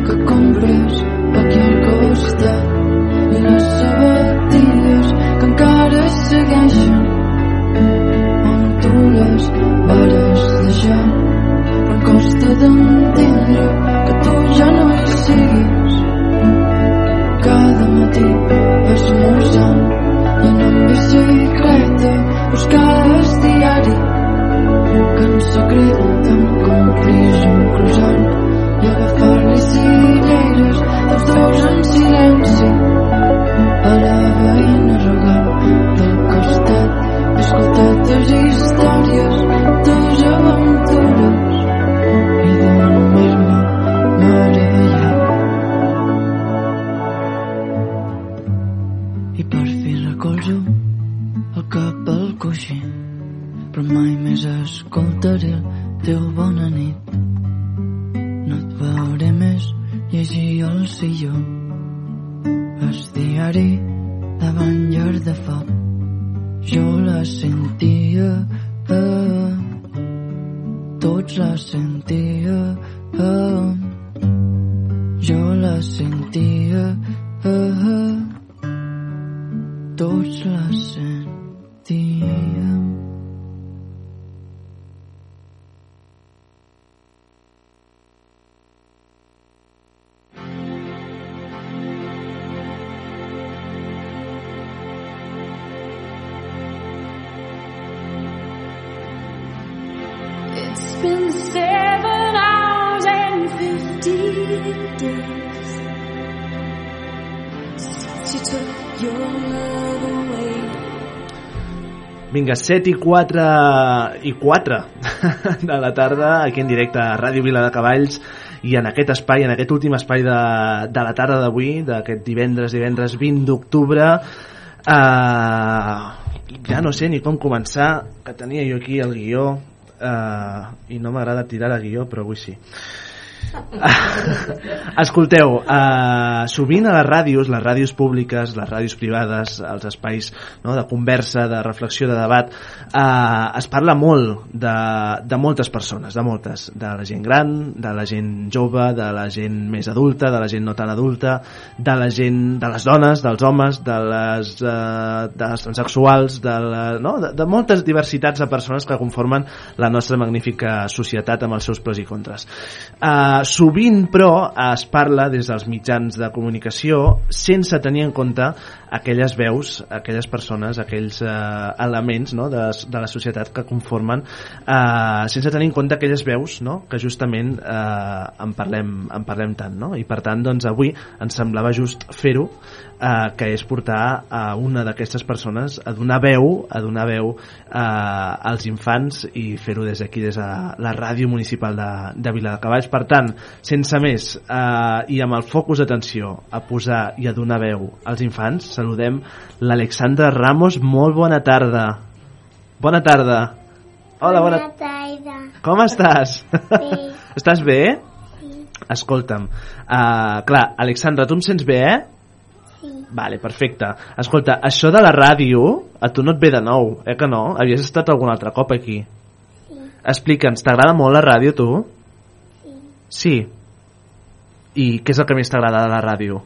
que compres aquí al costat i les sabatilles que encara segueixen on tu les vares deixar però em costa d'entendre que tu ja no hi siguis cada matí esmorzant i anant en bicicleta buscar el diari que en secret em complis un croissant i agafar-li cireres els dos en silenci a la veïna regant del costat he escoltat tots la sentia eh, jo la sentia, eh. tots la sentíem. Vinga, 7 i 4 i 4 de la tarda aquí en directe a Ràdio Vila de Cavalls i en aquest espai, en aquest últim espai de, de la tarda d'avui, d'aquest divendres, divendres 20 d'octubre eh, ja no sé ni com començar que tenia jo aquí el guió eh, i no m'agrada tirar el guió però avui sí Escolteu, uh, sovint a les ràdios, les ràdios públiques, les ràdios privades, els espais no, de conversa, de reflexió, de debat, uh, es parla molt de, de moltes persones, de moltes, de la gent gran, de la gent jove, de la gent més adulta, de la gent no tan adulta, de la gent, de les dones, dels homes, de les, uh, de les transsexuals, de, la, no, de, de moltes diversitats de persones que conformen la nostra magnífica societat amb els seus pros i contres. Uh, sovint, però, es parla des dels mitjans de comunicació sense tenir en compte aquelles veus, aquelles persones, aquells eh, elements no, de, de la societat que conformen, eh, sense tenir en compte aquelles veus no, que justament eh, en, parlem, en parlem tant. No? I per tant, doncs, avui ens semblava just fer-ho, eh, que és portar a una d'aquestes persones a donar veu, a donar veu eh, als infants i fer-ho des d'aquí, des de la ràdio municipal de, de Viladecavalls. Per tant, sense més, eh, i amb el focus d'atenció a posar i a donar veu als infants, saludem l'Alexandra Ramos. Molt bona tarda. Bona tarda. Hola, bona, tarda. Com estàs? Bé. estàs bé? Sí. Escolta'm, uh, clar, Alexandra, tu em sents bé, eh? Sí. Vale, perfecte. Escolta, això de la ràdio, a tu no et ve de nou, eh que no? Havies estat algun altre cop aquí. Sí. Explica'ns, t'agrada molt la ràdio, tu? Sí. Sí. I què és el que més t'agrada de la ràdio?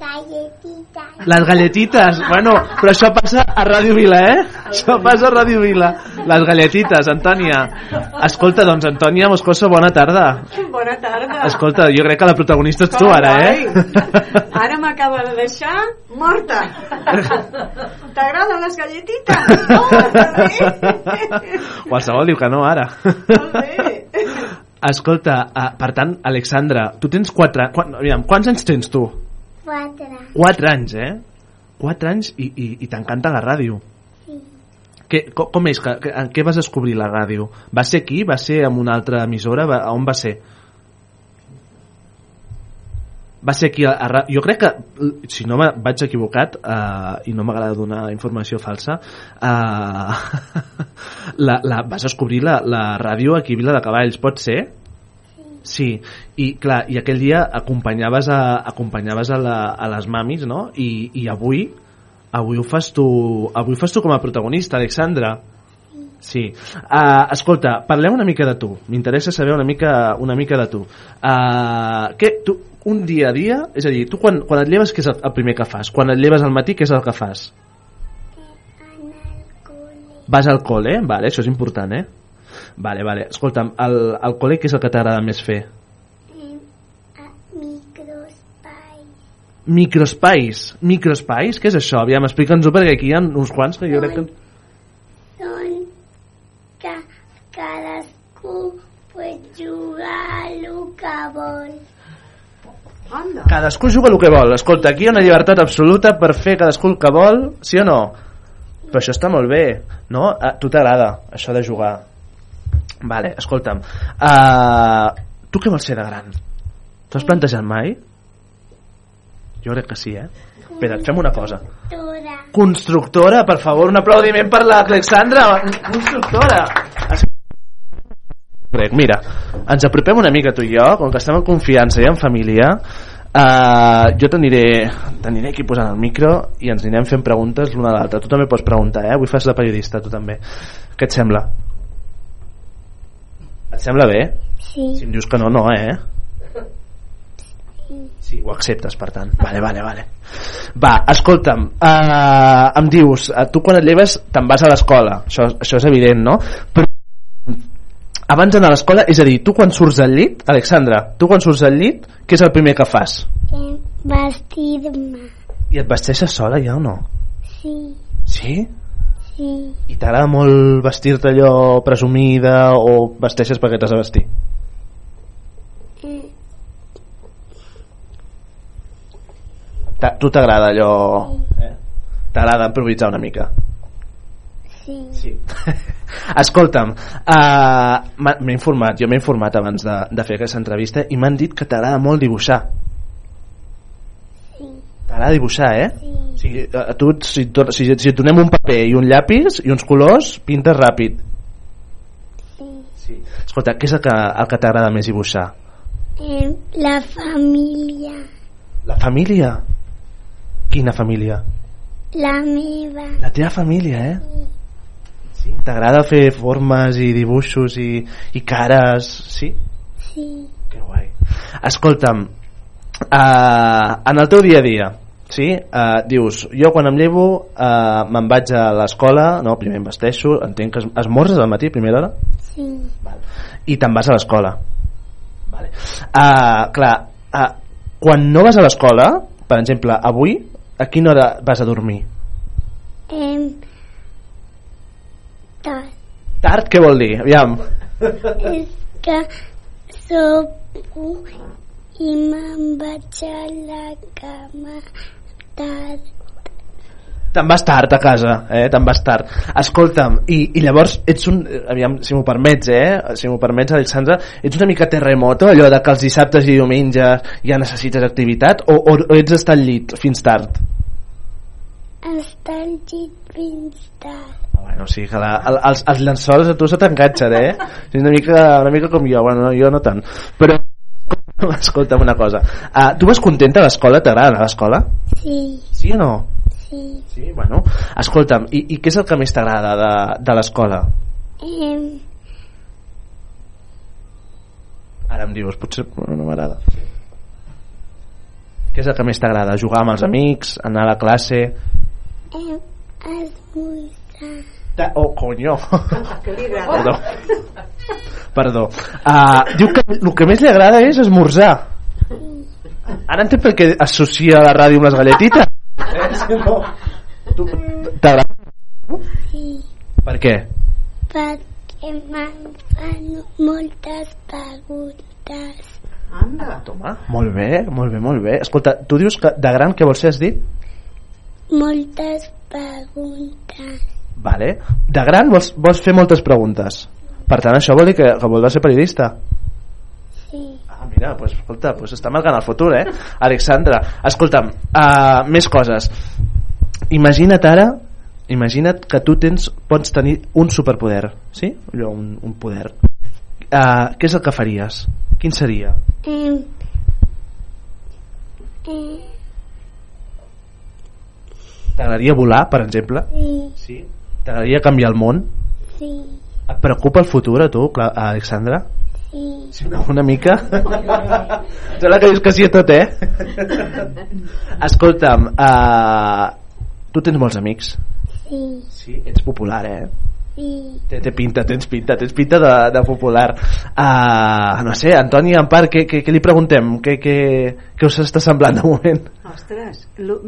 Galletites. Les galletites, bueno, però això passa a Ràdio Vila, eh? Això passa a Ràdio Vila. Les galletites, Antònia. Escolta, doncs, Antònia Moscoso, bona tarda. Bona tarda. Escolta, jo crec que la protagonista ets tu ara, eh? Ara m'acaba de deixar morta. T'agraden les galletites? Bé. Qualsevol diu que no, ara. Escolta, uh, per tant, Alexandra, tu tens 4... Quan, aviam, quants anys tens tu? Quatre. 4 anys, eh? 4 anys i, i, i t'encanta la ràdio. Sí. Que, com, com és? Que, que, en què vas descobrir la ràdio? Va ser aquí? Va ser en una altra emissora? Va, a on va ser? Va ser aquí a, jo crec que si no vaig equivocat uh, i no m'agrada donar informació falsa uh, la, la, vas descobrir la, la ràdio aquí a Vila de Cavalls, pot ser? Sí, i clar, i aquell dia acompanyaves a, acompanyaves a, la, a les mamis, no? I, i avui avui ho fas tu avui ho fas tu com a protagonista, Alexandra Sí. Uh, escolta, parlem una mica de tu. M'interessa saber una mica, una mica de tu. Uh, què, tu. Un dia a dia, és a dir, tu quan, quan et lleves què és el, el primer que fas? Quan et lleves al matí què és el que fas? Vas al col·le? Vale, això és important, eh? Vale, vale. Escolta'm, al, al col·le què és el que t'agrada més fer? Microespai. Microespais. Microespais? Què és això? Aviam, explica'ns-ho perquè aquí hi ha uns quants que jo crec que... Són que cadascú pot jugar el que vol. Anda. Cadascú juga el que vol. Escolta, aquí hi ha una llibertat absoluta per fer cadascú el que vol, sí o no? Però això està molt bé, no? A tu t'agrada, això de jugar. Vale, escolta'm. Uh, tu què vols ser de gran? T'ho has plantejat mai? Jo crec que sí, eh? Espera, fem una cosa. Tura. Constructora, per favor, un aplaudiment per l'Alexandra. Constructora. Crec, mira, ens apropem una mica tu i jo, com que estem en confiança i en família, uh, jo t'aniré aquí posant el micro i ens anirem fent preguntes l'una a l'altra. Tu també pots preguntar, eh? Avui fas de periodista, tu també. Què et sembla? Et sembla bé? Sí. Si em dius que no, no, eh? Sí, ho acceptes, per tant. Vale, vale, vale. Va, escolta'm, uh, em dius, uh, tu quan et lleves te'n vas a l'escola, això, això és evident, no? Però abans d'anar a l'escola, és a dir, tu quan surts del llit, Alexandra, tu quan surts del llit, què és el primer que fas? Eh, Vestir-me. I et vesteixes sola ja o no? Sí, Sí? sí. I t'agrada molt vestir-te allò presumida o vesteixes perquè t'has de vestir? Ta- tu t'agrada allò... Eh? T'agrada improvisar una mica? sí. Sí. Escolta'm, uh, m'he informat, jo m'he informat abans de, de fer aquesta entrevista i m'han dit que t'agrada molt dibuixar. Sí. T'agrada dibuixar, eh? Sí. Si, a tu, si, si, si et donem un paper i un llapis i uns colors, pintes ràpid. Sí. Escolta, què és el que, el que t'agrada més dibuixar? Eh, la família. La família? Quina família? La meva. La teva família, eh? Sí. T'agrada fer formes i dibuixos i, i cares, sí? Sí. Que guai. Escolta'm, uh, en el teu dia a dia, sí? Uh, dius, jo quan em llevo uh, me'n vaig a l'escola, no, primer em vesteixo, entenc que es- esmorzes al matí a primera hora Sí. i te'n vas a l'escola. Vale. Uh, clar, uh, quan no vas a l'escola, per exemple, avui, a quina hora vas a dormir? Eh, tal. Tard, què vol dir? Aviam. És que sopo i me'n vaig a la cama tard. Te'n vas tard a casa, eh? Te'n vas tard. Escolta'm, i, i llavors ets un... Aviam, si m'ho permets, eh? Si m'ho permets, Alexandra, ets una mica terremoto, allò de que els dissabtes i diumenges ja necessites activitat, o, o, o ets estar al llit fins tard? Està al llit Ah, Bueno, sí, que la, el, els, els llençols a tu se t'enganxen, eh? És una mica, una mica com jo, bueno, no, jo no tant. Però, escolta'm una cosa. Uh, tu vas contenta a l'escola? T'agrada anar a l'escola? Sí, Sí o no? sí. Sí, bueno. Escolta'm, i, i què és el que més t'agrada de, de l'escola? Eh, Ara em dius, potser no m'agrada. Què és el que més t'agrada? Jugar amb els amics, anar a la classe... eh, esmorzar. Ta- Oh, coño. Perdó. Perdó. Uh, diu que el que més li agrada és esmorzar. Ara entenc per què associa la ràdio amb les galletites. Eh, si no. Tu- T'agrada? Sí, Per què? perquè me'n fan moltes preguntes. Anda. Toma, molt bé, molt bé, molt bé. Escolta, tu dius que de gran què vols ser, has dit? Moltes preguntes. Vale. De gran vols, vols fer moltes preguntes. Per tant, això vol dir que, que voldràs ser periodista. Sí. Ah, mira, pues, escolta, pues està marcant el futur, eh? Alexandra, escolta'm, uh, més coses. Imagina't ara, imagina't que tu tens, pots tenir un superpoder, sí? Allò, un, un poder. Uh, què és el que faries? Quin seria? Eh, eh, T'agradaria volar, per exemple? sí, Sí. T'agradaria canviar el món? sí, Et preocupa el futur a tu, Alexandra? sí. Sí, una, una mica? Sembla que dius que sí a tot, eh? Escolta'm, uh, tu tens molts amics. Sí, Sí, ets popular, eh? sí. Té, té pinta, tens pinta, tens pinta de, de popular. Uh, no sé, Antoni Ampar, què, què, què li preguntem? Què, què, què us està semblant de moment? Ostres, lo,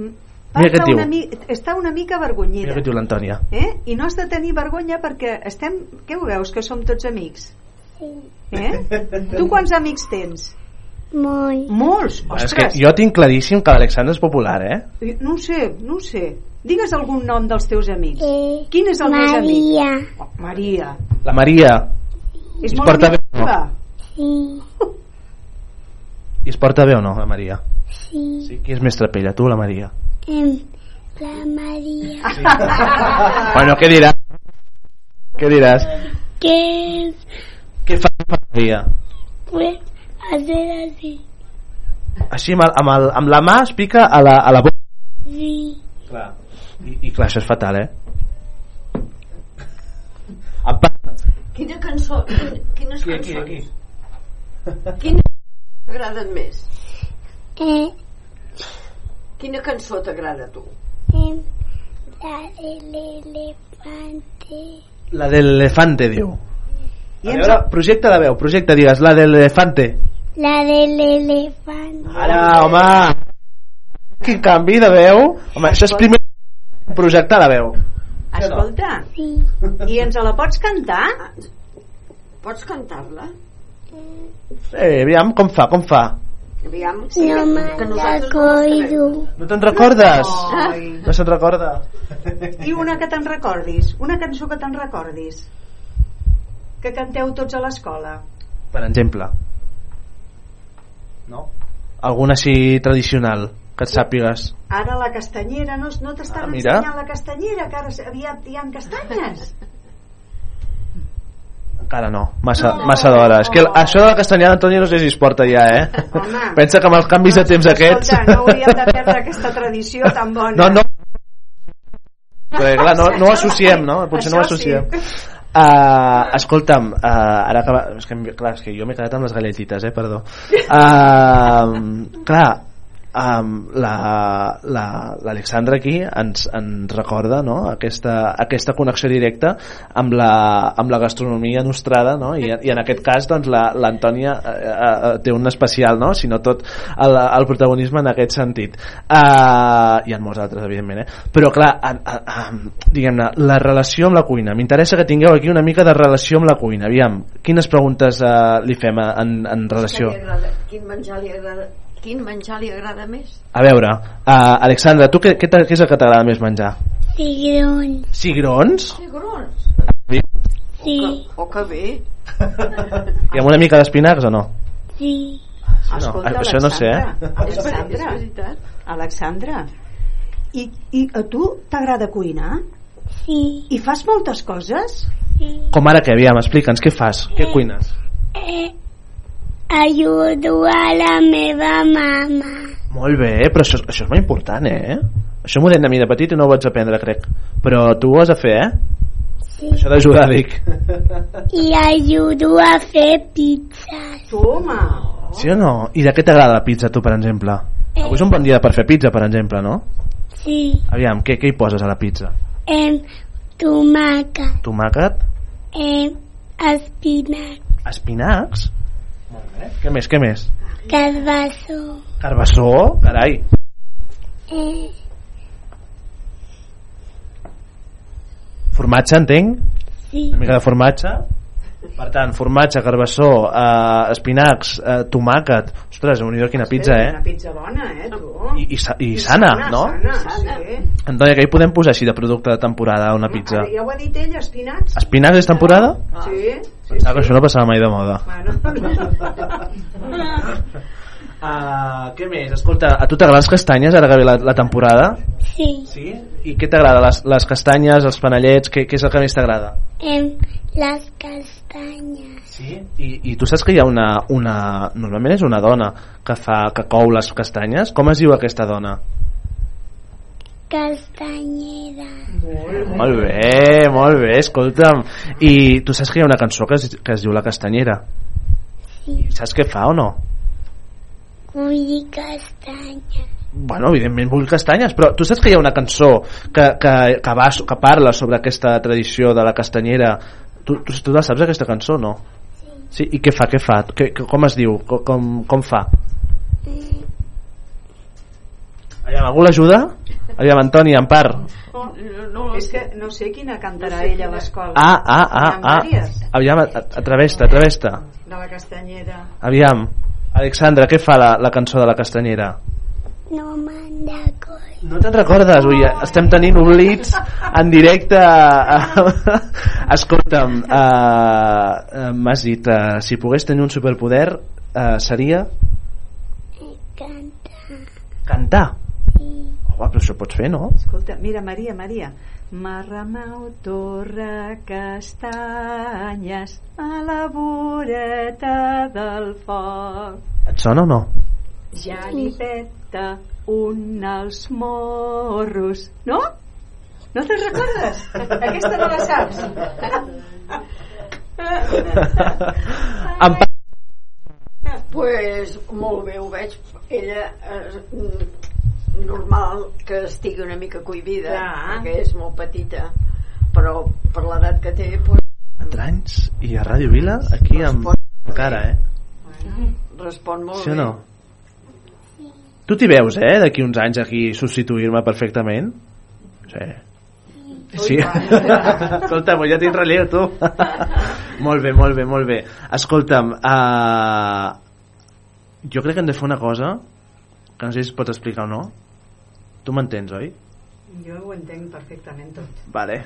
Mira què diu. una mi, està una mica Mira avergonyida. què diu l'Antònia. Eh? I no has de tenir vergonya perquè estem... Què ho veus, que som tots amics? Eh? Tu quants amics tens? Molt. Molts? És que Ostres, jo tinc claríssim que l'Alexandre és popular, eh? no ho sé, no ho sé. Digues algun nom dels teus amics. Eh, Quin és el més amic? Maria. Oh, Maria. La Maria. És Es molt porta amiga teva? Sí, I es porta bé o no, la Maria? Sí. Sí, qui és més trapella, tu o la Maria? Em, la Maria. Bueno, què diràs? Què diràs? ¿Qué es? Què fa la Maria? Pues hacer así. Així amb, el, amb, el, amb la mà es pica a la, a la boca. Sí. Clar. I, I clar, això és fatal, eh? Apa. Quina cançó? Quines Aquí, aquí, cançons? aquí. Quina t'agrada més? Eh, Quina cançó t'agrada a tu? em, la de l'elefante. La del elefante, diu. I A ens- veure, projecte de veu, projecte, digues, la del elefante. La de l'elefante. Ara, home! Quin canvi de veu? Home, això és primer projectar la veu. Escolta, Sí. i ens la pots cantar? Pots cantar-la? Eh, aviam, com fa, com fa? Aviam, No que me'n nosaltres no recordo. No te'n recordes? Ai. No se'n recorda? I una que te'n recordis, una cançó que te'n recordis, que canteu tots a l'escola. Per exemple. No? Alguna així tradicional, que et sàpigues. Ara la castanyera, no, no t'estan Ah, mira. ensenyant la castanyera, que ara aviat hi ha castanyes. Encara no, massa, No. massa d'hora. És que el- això de la castanyada, Antoni, no sé si es porta ja, eh? Home. Pensa que amb els canvis de temps aquests... Escolta, no hauríem de perdre aquesta tradició tan bona. No, no. Perquè, clar, no, no ho associem, no? Potser no ho Això sí. associem. Uh, escolta'm, uh, ara que, és que, clar, és que jo m'he quedat amb les galletites, eh, perdó. Uh, clar, um, la- la- l'Alexandra aquí ens, ens recorda no? aquesta, aquesta connexió directa amb la, amb la gastronomia nostrada no? I, i en aquest cas doncs, la- l'Antònia eh, eh, té un especial no? si no tot el, el protagonisme en aquest sentit uh, i en molts altres evidentment eh? però clar diguem-ne la relació amb la cuina m'interessa que tingueu aquí una mica de relació amb la cuina aviam, quines preguntes uh, li fem eh, en, en relació? Quin menjar li agrada? Quin menjar li agrada més? a veure, uh, Alexandra tu què, què, què és el que t'agrada més menjar? Cigrons. cigrons? Cigrons. Sí, O que bé. i amb una mica d'espinacs o no? sí. no, Escolta, això no sé, eh? Alexandra, És veritat. Alexandra, i, i a tu t'agrada cuinar? Sí. I fas moltes coses? Sí. Com ara que, aviam, explica'ns, què fas? Què cuines? Eh, ajudo a la meva mama. Molt bé, però això, això és molt important, eh? Això m'ho deien a mi de petit i no ho vaig aprendre, crec. Però tu ho has de fer, eh? Sí. Això d'ajudar, dic. I ajudo a fer pizzas. Toma! Sí o no? I de què t'agrada la pizza, tu, per exemple? Avui és un bon dia per fer pizza, per exemple, no? Sí. Aviam, què, què hi poses a la pizza? Em, tomàquet. Tomàquet? Em, espinac. Espinacs? Què més, què més? Carbassó. Carbassó? Carai. Eh, Formatge, entenc? sí. Una mica de formatge? Per tant, formatge, carbassó, eh, espinacs, eh, tomàquet... Ostres, nhi quina pizza, Una eh? pizza bona, eh, tu? I, i, sa- i sana, no? Sana, sí. Antònia, què hi podem posar així de producte de temporada a una pizza? Ara, ja ho ha dit ell, espinacs. Espinacs és temporada? Sí. Pensava que això no passava mai de moda. Bueno. Uh, què més? Escolta, a tu t'agraden les castanyes ara que ve la, la temporada? Sí. Sí? I què t'agrada? Les, les castanyes, els panellets, què, què és el que més t'agrada? Em, les castanyes. Sí? I, I tu saps que hi ha una, una... Normalment és una dona que fa que cou les castanyes. Com es diu aquesta dona? Castanyera. Molt bé, molt bé, escolta'm. I tu saps que hi ha una cançó que es, que es diu La Castanyera? Sí. I saps què fa o no? Vull dir castanyes. Bueno, evidentment vull castanyes, però tu saps que hi ha una cançó que, que, que, va, que parla sobre aquesta tradició de la castanyera tu, tu, tu la saps aquesta cançó no? Sí. I què fa, què fa? Que, que, com es diu? Com, com, com fa? Aviam, algú l'ajuda? Aviam, Antoni, Empar No, no, és que no sé quina cantarà No sé ella a l'escola. Ah, ah, ah, ah. Aviam, atreveix-te, atreveix-te De la castanyera. Aviam, Alexandra, què fa la, la cançó de la castanyera? No me'n recordo. No te'n recordes? Ui, estem tenint oblits en directe. Escolta'm, uh, m'has dit, uh, si pogués tenir un superpoder, uh, seria Cantar. cantar. Sí. Home, però això pots fer, no? Escolta, mira, Maria, Maria. Marramau torra castanyes a la voreta del foc. Et sona o no? Ja li peta un als morros. No? No te'n recordes? Aquesta no la saps. Empar, és molt bé, ho veig. Ella és mm, normal que estigui una mica cohibida, Clar. perquè és molt petita, però per l'edat que té, pues, 4 anys i a Ràdio Vila aquí amb cara, eh? respon molt Sí o bé. Tu t'hi veus, eh, d'aquí uns anys aquí substituir-me perfectament? Sí. Sí. Escolta'm, ja tinc relleu, tu. molt bé, molt bé, molt bé. Escolta'm, uh, jo crec que hem de fer una cosa que no sé si es pot explicar o no. Tu m'entens, oi? Jo ho entenc perfectament tot. Vale.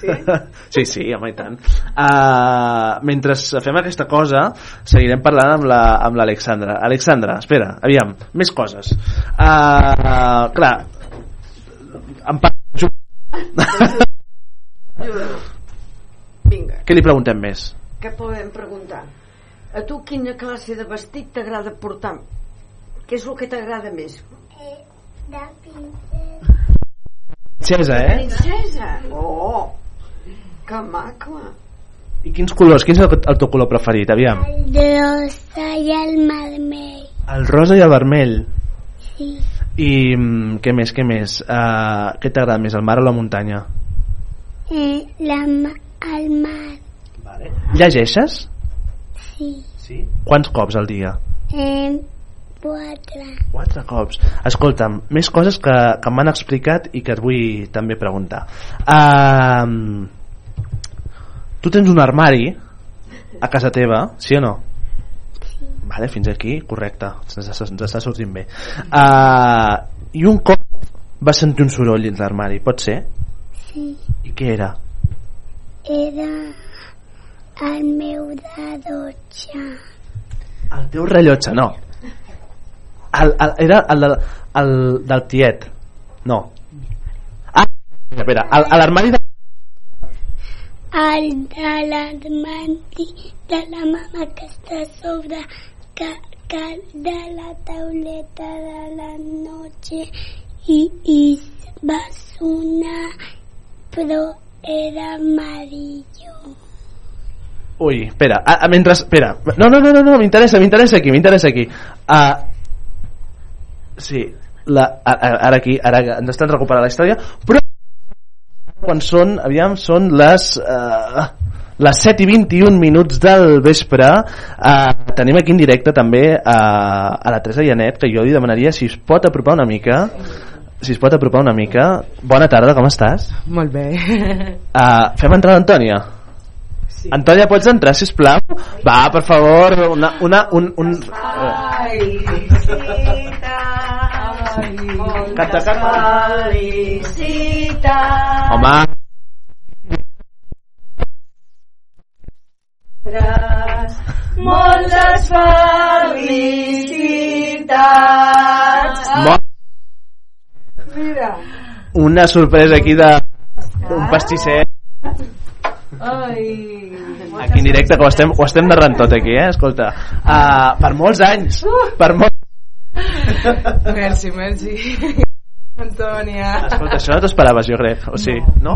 Sí? sí, sí, home, i tant. Uh, mentre fem aquesta cosa, seguirem parlant amb la- amb l'Alexandra. La, Alexandra, espera, aviam, més coses. Uh, clar, em pa... Vinga, Què li preguntem més? què podem preguntar? A tu quina classe de vestit t'agrada portar? Què és el que t'agrada més? De Princesa, eh? Princesa! Oh, que maco! I quins colors? Quin és el, el teu color preferit? Aviam. El rosa i el vermell. El rosa i el vermell. Sí. I mm, què més, què més? Uh, què t'agrada més, el mar o la muntanya? Eh, la, el mar. Llegeixes? Sí. Sí. Quants cops al dia? Eh, quatre. Quatre cops. Escolta'm, més coses que, que m'han explicat i que et vull també preguntar. Uh, tu tens un armari a casa teva, sí o no? Vale, fins aquí, correcte, ens, ens està sortint bé. Uh, I un cop vas sentir un soroll dins l'armari, pot ser? Sí. I què era? Era el meu de dotze. El teu rellotge, no. El, el, era el, del- el del tiet. No. Ah, espera, el- a l'armari de... El de l'armari de la mama que està a sobre que, que de la tauleta de la noche i, i va sonar però era amarillo. Ui, espera, a, a, mentre... Espera, no, no, no, no, no m'interessa, m'interessa aquí, m'interessa aquí. Uh, sí, la, ara aquí, ara ens estan recuperant la història, però quan són, aviam, són les... Uh, les 7 i 21 minuts del vespre uh, tenim aquí en directe també uh, a la Teresa Llanet que jo li demanaria si es pot apropar una mica si es pot apropar una mica bona tarda, com estàs? Molt bé. Uh, fem entrar l'Antònia sí. Antònia, pots entrar, sisplau? Va, per favor, una... una un, un... Ai, Canta, canta. Felicitat. Home, Moltes felicitats. Molt- Mira. una sorpresa aquí de un pastisser Ai. aquí en directe, que ho estem, ho estem narrant tot aquí, eh? Escolta, uh, per molts anys, per molts... Merci, merci. Antònia. Escolta, això no t'ho esperaves, jo crec, o sí, no?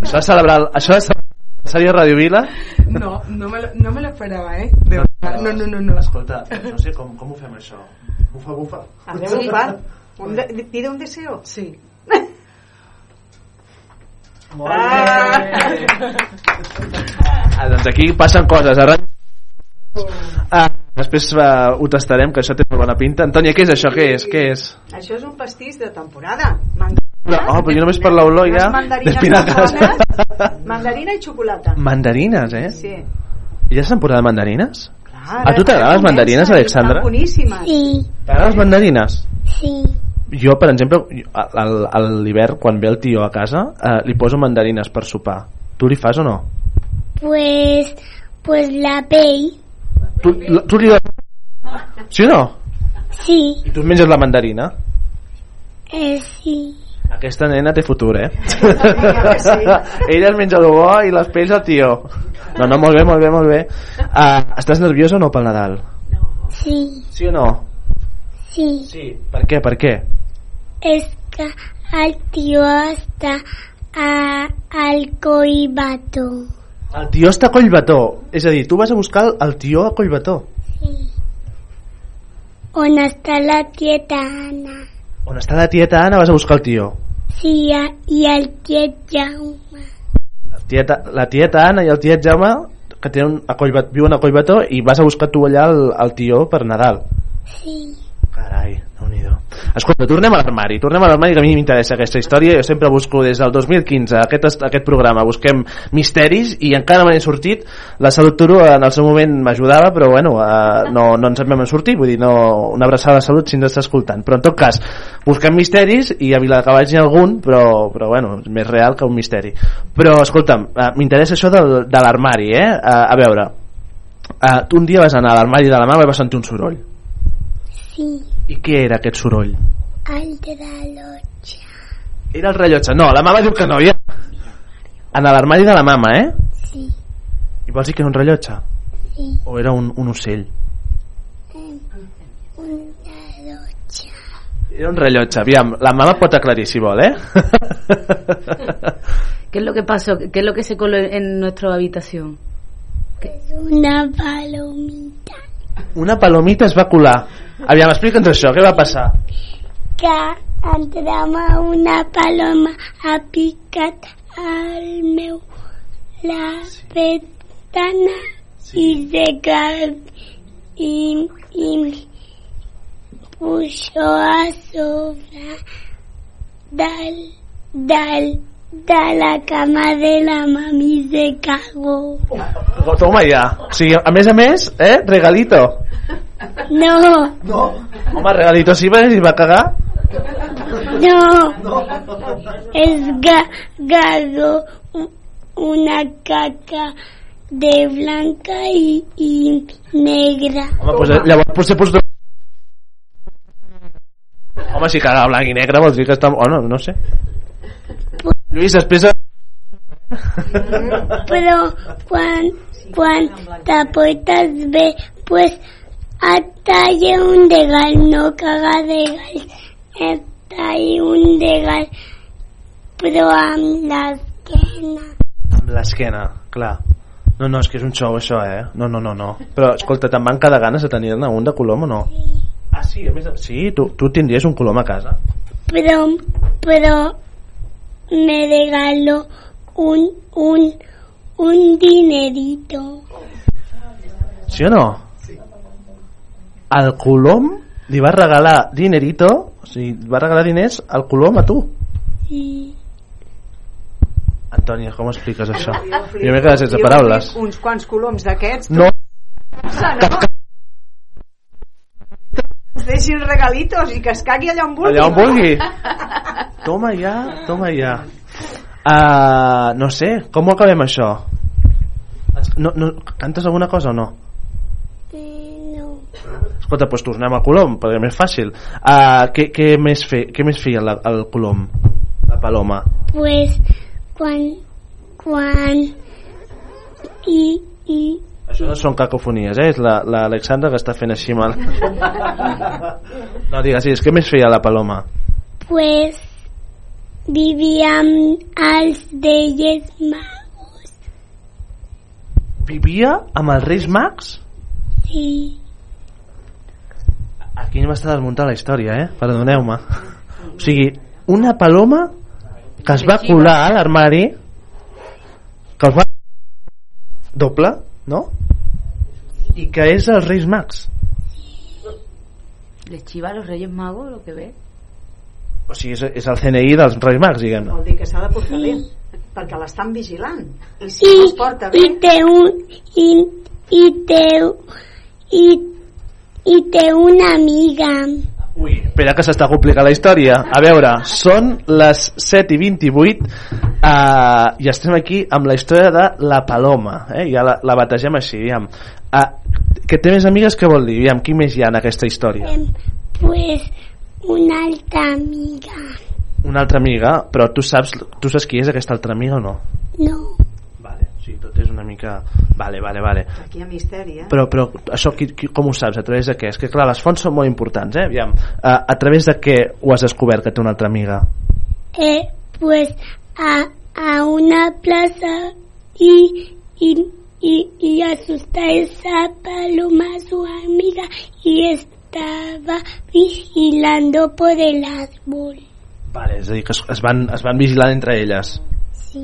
Això de celebrar, això de celebrar de Radio Vila? No, no me, lo- no me lo esperaba, ¿eh? De verdad. No, no, no, no. Escolta, no sé com, com ho fem això. Bufa, bufa. A veure, va. Un de, pide un deseo. Sí. Ah, doncs aquí passen coses. A ràdio... ah, després uh, ho tastarem, que això té molt bona pinta. Antònia, què és això? Què és? Què és? Això és un pastís de temporada. No, oh, però jo només per l'olor ja... Mandarines bones, mandarina i xocolata. Mandarines, eh? Sí. I ja és temporada de mandarines? Clar, A tu t'agraden les mandarines, comença i Alexandra? Estan boníssimes. Sí. T'agraden les mandarines? Sí. Jo, per exemple, al- a l'hivern, quan ve el tio a casa, eh, li poso mandarines per sopar. Tu li fas o no? Pues, pues la pell. Tu, la- tu li. Sí o no? Sí. I tu menges la mandarina? Eh, sí. Aquesta nena té futur, eh? Ella es menja el bo i les pells al tio. No, no, molt bé, molt bé, molt bé. Uh, estàs nerviosa o no pel Nadal? Sí. Sí o no? Sí. Sí. Per què, per què? És que el tio està a, al Coibato. El tio està a Collbató. És a dir, tu vas a buscar el, tio a Collbató. Sí. On està la tieta Anna? On està la tieta Anna vas a buscar el tio. Sí, i el tiet Jaume. La tieta, la tieta Anna i el tiet Jaume que tenen a Collbat, viuen a Collbató i vas a buscar tu allà el, el tio per Nadal. Sí. Carai, Escolta, tornem a l'armari, tornem a l'armari que a mi m'interessa aquesta història, jo sempre busco des del 2015 aquest, est- aquest programa, busquem misteris i encara me n'he sortit, la Salut Turo en el seu moment m'ajudava, però bueno, eh, no, no ens en vam sortir, vull dir, no, una abraçada la Salut si ens està escoltant, però en tot cas, busquem misteris i a Viladecavalls n'hi ha algun, però, però bueno, és més real que un misteri. Però, escolta'm, eh, m'interessa això del, de l'armari, eh? A, a veure, eh, tu un dia vas anar a l'armari de la mama i vas sentir un soroll. Sí. I què era aquest soroll? El rellotge. Era el rellotge. No, la mama diu que no. Ja. En l'armari de la mama, eh? Sí. I vols dir que era un rellotge? Sí. O era un, un ocell? Un rellotge. Era un rellotge. Aviam, la mama pot aclarir si vol, eh? ¿Qué es lo que pasó? ¿Qué es lo que se coló en nuestra habitación? Una palomita. Una palomita es va colar. Aviam, explica'ns això, què va passar? Que entram a una paloma ha picat al meu la ventana i se que i, i puixó a sobre del, del, de la cama de la mami se cagó. Toma ja. O sigui, a més a més, eh? Regalito. No, Home, regalito sí, perquè si va cagar. no, es ga, gago una caca de blanca y, y negra. Home, pues, eh, llavors potser pots... Home, si caga blanc i negre vols dir que està... Oh, no, no sé. Lluís, després... de- Però quan, quan te portes bé, pues et talla un degal, no caga degal. Et talla un degal, però amb l'esquena. Amb l'esquena, clar. No, no, és que és un show això, eh? No, no, no, no. Però, escolta, te'n van quedar ganes de tenir-ne un de colom o no? Ah, sí, a més... Sí, tu, tu tindries un colom a casa. Pero, pero me regaló un, un, un dinerito. Sí o no? El colom li va regalar dinerito, o sigui, va regalar diners al colom a tu. Sí. Antònia, com expliques això? Jo m'he quedat sense paraules. Uns quants coloms d'aquests. No, Es deixin regalitos i que es cagui allà on vulgui. allà on vulgui. Toma ja, toma ja. Uh, no sé, com ho acabem això? No, no, cantes alguna cosa o no? No. Escolta, doncs tornem al colom, perquè és més fàcil. Uh, què, què, més fe, què més feia la, el colom? La paloma. Pues quan, quan i, i Això no són cacofonies, eh? És la- l'Alexandra que està fent així mal. No, digues, digues, què més feia la paloma? pues vivíem als Reyes Magos. Vivia amb els Reis Mags? Sí. Aquí m'està desmuntant la història, eh? Perdoneu-me. O sigui, una paloma que es va colar a l'armari que els va doble, no? I que és els Reis Mags. ¿Les chiva a los Reyes Magos lo que ve? O sigui, és, és el CNI dels Reis Mags, diguem-ne. Vol dir que s'ha de portar Sí. bé, perquè l'estan vigilant. I si I, no es porta bé... i té un i, i té i, i té una amiga Ui, espera que s'està complicant la història. A veure, són les 7 i 28 uh, i estem aquí amb la història de la Paloma. Eh? Ja la, la bategem així, diguem. Uh, que té més amigues, què vol dir? Diguem, qui més hi ha en aquesta història? em, pues una altra amiga Una altra amiga, però tu saps, tu saps qui és aquesta altra amiga o no? no Vale, sí, tot és una mica... Vale, vale, vale. Aquí hi ha misteri, eh? Però, però això qui, qui, com ho saps? A través de què? És que clar, les fonts són molt importants, eh? Aviam, a, a través de què ho has descobert que té una altra amiga? eh, pues a, a una plaza y, y, y, y asusta esa paloma su amiga y es estaba vigilando por el árbol. Vale, és a dir, que es, es, van, es van vigilant entre elles. Sí.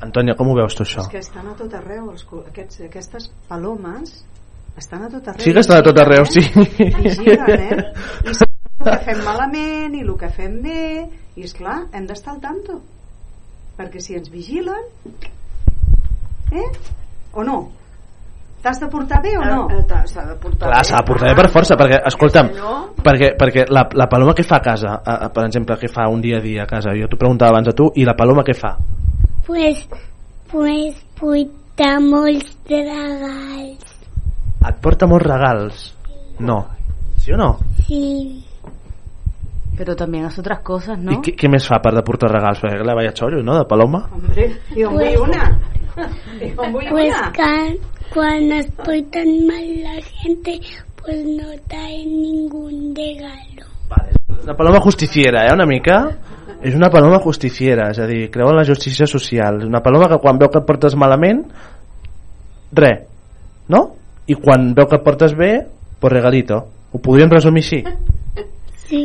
Antònia, com ho veus tu això? És que estan a tot arreu, els, aquests, aquestes palomes estan a tot arreu. Sí que estan a tot arreu, sí. Vigilen, eh? I el que fem malament i el que fem bé, i és clar, hem d'estar al tanto. Perquè si ens vigilen, eh? O no? T'has de portar bé o no? Eh, S'ha de portar Clar, bé. s'ha de portar bé per força, perquè, escolta'm, no- perquè, perquè la, la paloma què fa a casa? A, a, per exemple, què fa un dia a dia a casa? Jo t'ho preguntava abans a tu, i la paloma què fa? Pues, pues porta molts regals. Et porta molts regals? No. Sí o no? Sí. Pero también hace otras cosas, I ¿no? què, què més fa per de portar regals? Perquè la vaya xollo, no?, de paloma. Hombre, jo en Pues- vull una. Jo en vull Pues una. ca- cuando es portan mal la gente, pues no traen ningún regalo. Una paloma justiciera, eh, una mica? És una paloma justiciera, és a dir, creu en la justícia social. És una paloma que quan veu que et portes malament, re, no? I quan veu que et portes bé, pues regalito. Ho podríem resumir així? Sí.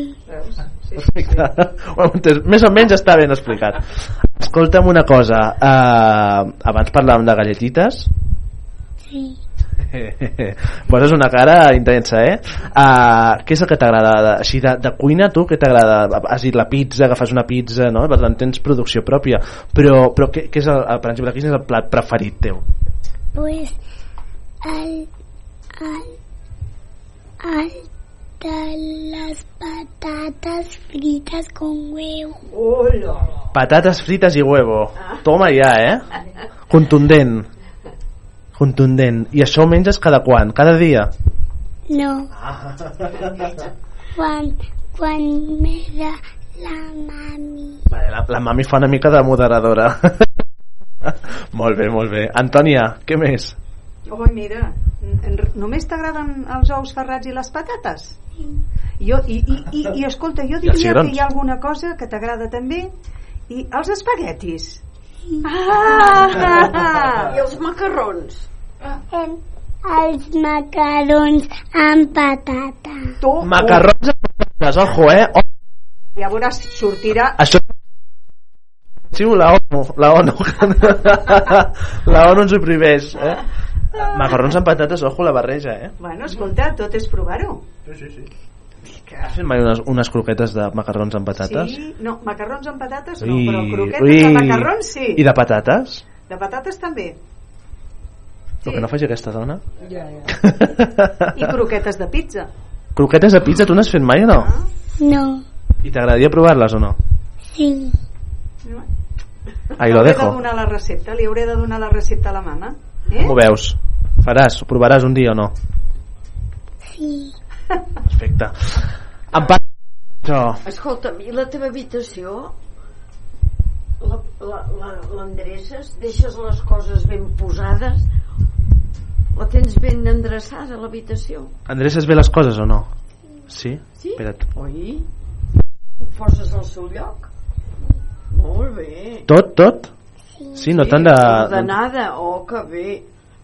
Perfecte. Entès. Més o menys està ben explicat. Escolta'm una cosa. Uh, abans parlàvem de galletites. Sí. Poses una cara intensa, eh? Uh, què és el que t'agrada? Així de, de cuina, tu, què t'agrada? Has dit la pizza, agafes una pizza, no? Per tant, tens producció pròpia. Però, però què, què és, el, el- per exemple, quin és el plat preferit teu? Pues al, al, al de las patatas fritas con huevo. Hola. Patates frites i huevo. Toma ja, eh? Contundent. Contundent. I això ho menges cada quan? Cada dia? No. Quan, quan me da la mami. Vale, la, la mami fa una mica de moderadora. molt bé, molt bé. Antònia, què més? Oi, mira, només t'agraden els ous ferrats i les patates? Jo, i, i, i, I escolta, jo diria que hi ha alguna cosa que t'agrada també i els espaguetis ah! I els macarrons? Em, els macarons amb patata. Tu, Macarrons amb patates, ojo, eh? Oh, ja veuràs, sortirà això... Sí, la ONU, la ONU. la ONU ens ho prohibeix, eh? Macarrons amb patates, ojo la barreja, eh? bueno, escolta, tot és provar-ho Sí, sí, sí. Has fet mai unes, unes croquetes de macarrons amb patates? sí, no, macarrons amb patates no, Ui, però croquetes ui. de macarrons sí I de patates? de patates també El que no faci aquesta dona? ja, ja. i croquetes de pizza Croquetes de pizza tu n'has fet mai o no? No. I t'agradaria provar-les o no? Sí. Ahí lo Hauré dejo. de donar la recepta, li hauré de donar la recepta a la mama eh? Com ho veus? Faràs? Ho provaràs un dia o no? Sí. Perfecte. Em pa... Això. Escolta'm, i la teva habitació? La- la- la- L'endreces? Deixes les coses ben posades? La tens ben endreçada, l'habitació? Endreces bé les coses o no? Sí? Sí? Espera't. Oi? Ho poses al seu lloc? Molt bé. Tot, tot? Sí, no tant de... Ordenada, oh, que bé.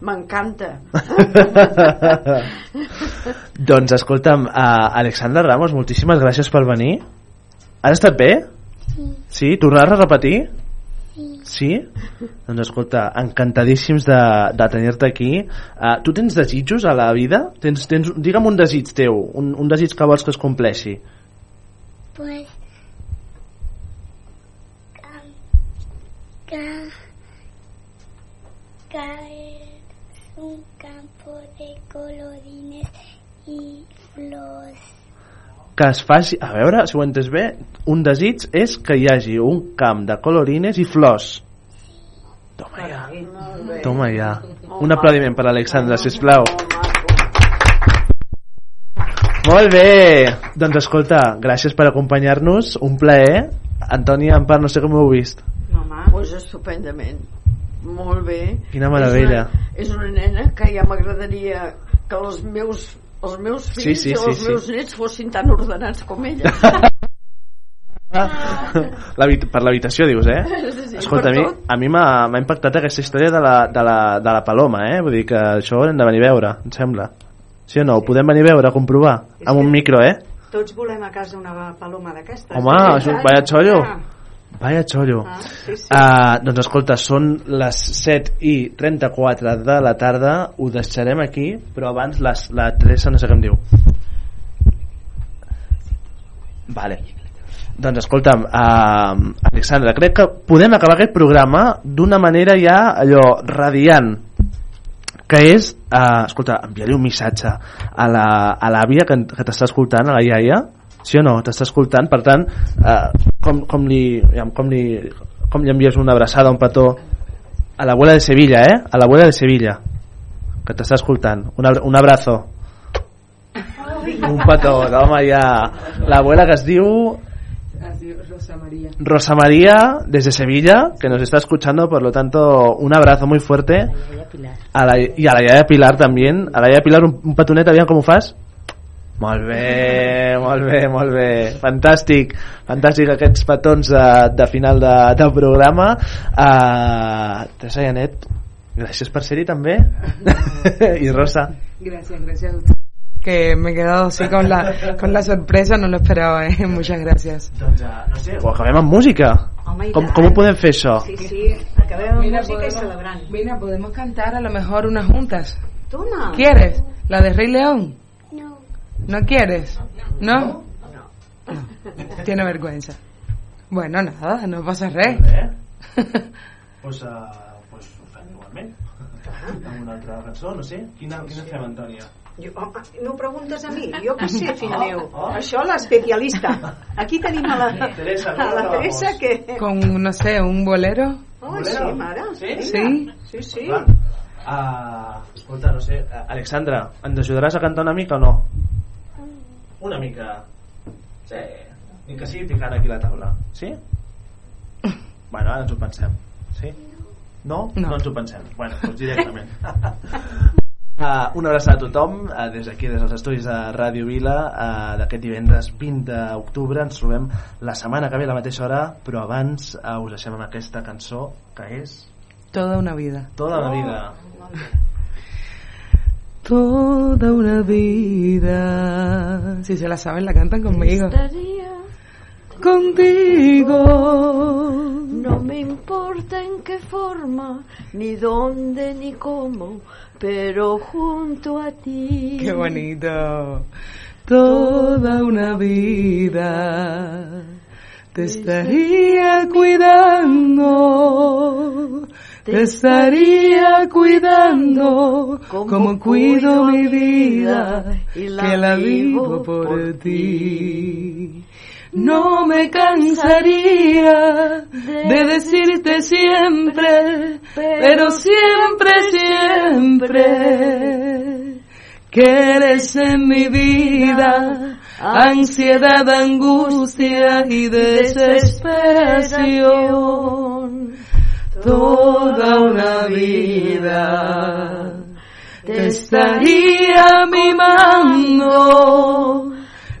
M'encanta. doncs escolta'm, uh, Alexandra Ramos, moltíssimes gràcies per venir. Has estat bé? Sí. Sí? Tornaràs a repetir? Sí. Sí? Doncs escolta, encantadíssims de, de tenir-te aquí. Uh, tu tens desitjos a la vida? Tens, tens, digue'm un desig teu, un, un desig que vols que es compleixi. Pues colorines y flors. que es faci, a veure si ho he entès bé un desig és que hi hagi un camp de colorines i flors. Toma ja. toma ja. Un aplaudiment per Alexandra sisplau. molt bé. Doncs escolta, gràcies per acompanyar-nos. Un plaer. Antònia Ampar, no sé com ho heu vist. Home. Pues estupendament. Molt bé. Quina meravella. És una, és una nena que ja m'agradaria que els meus, els meus Sí, fills sí, i sí, els sí. meus nets fossin tan ordenats com ella. Per l'habitació dius, eh? Sí, sí, Escolta, a mi, tot. a mi m'ha impactat aquesta història de la, de, la, de la Paloma, eh? Vull dir que això ho hem de venir a veure, em sembla. Sí o no? Ho podem venir a veure, a comprovar? Amb un micro, eh? Tots volem a casa una paloma d'aquestes. Home, eh? això, vaya xollo. Ah, Vaya xollo. Ah, sí, sí. Uh, doncs escolta, són les 7 i 34 de la tarda, ho deixarem aquí, però abans les, la Teresa no sé què em diu. Vale. Doncs escolta'm, uh, Alexandra, crec que podem acabar aquest programa d'una manera ja allò radiant que és, uh, escolta, enviar-li un missatge a la- a l'àvia que, que t'està escoltant, a la iaia, sí o no? T'està escoltant, per tant, uh, com, com, li, com, li, com li envies una abraçada, un petó a l'abuela de Sevilla, eh? A l'abuela de Sevilla, que t'està escoltant. Un, abra- un abrazo. Un petó, home, ja... L'abuela que es diu Rosa María. Rosa María desde Sevilla, que nos está escuchando, por lo tanto, un abrazo muy fuerte. A la, y a la Yaya Pilar también. A la Yaya Pilar, un, un petonet, aviam com ho fas? Molt bé, molt bé, molt bé. Fantàstic, fantàstic aquests petons de, de final de, del programa. Uh, Teresa Llanet, gràcies per ser-hi també. I Rosa. Gracias, gracias a usted. Que me he quedado así con la, con la sorpresa, no lo esperaba, ¿eh? Muchas gracias. Doncs, uh, no sé, ho acabem amb música. Home, i Com, com ho podem fer això? Sí, sí, acabem amb Mira, música i podemos- celebrant. Mira, podemos cantar a lo mejor unas juntas. Toma. ¿Quieres? ¿La de Rey León? No. ¿No quieres? ¿No? No. Tiene vergüenza. Bueno, nada, no pasa res. pues, uh, pues ho fem igualment. Amb una altra cançó, no sé. Quina, quina fem, Antònia? Jo, home, no preguntes a mi, jo què sé, fill Oh, meu. oh. Això l'especialista. Aquí tenim a la, Teresa, a la ¿cómo Teresa que... Con, no sé, un bolero. Oh, sí, mare. Sí? Sí. Sí, sí. Va. Uh, escolta, no sé, uh, Alexandra, ens ajudaràs a cantar una mica o no? Una mica. Sí. Ni que sigui picant aquí la taula. Sí? Bueno, ara ens ho pensem. Sí? No? No, no ens ho pensem. Bueno, doncs directament. Uh, una abraçada a tothom uh, des d'aquí, des dels estudis de Ràdio Vila uh, d'aquest divendres 20 d'octubre ens trobem la setmana que ve a la mateixa hora però abans uh, us deixem amb aquesta cançó que és Toda una vida. Toda la vida Toda una vida. Si se la saben, la cantan conmigo. Contigo. No me importa en qué forma, ni dónde, ni cómo, pero junto a ti. Qué bonito. Toda una vida te estaría cuidando, te estaría cuidando como cuido mi vida y que la vivo por ti. No me cansaría de decirte siempre, pero siempre, siempre, que eres en mi vida ansiedad, angustia y desesperación. Toda una vida te estaría mimando,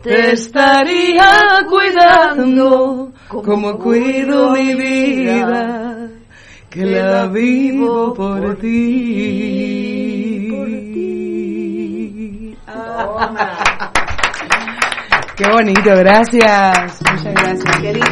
te estaría cuidando como cuido mi vida, que la vivo por ti. Qué bonito, gracias. Muchas gracias. Feliz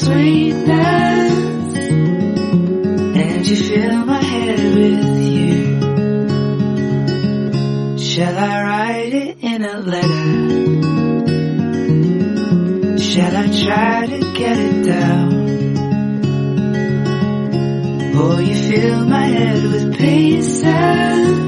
sweetness and you fill my head with you. Shall I write it in a letter? Shall I try to get it down? Oh, you fill my head with pieces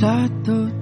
passat tot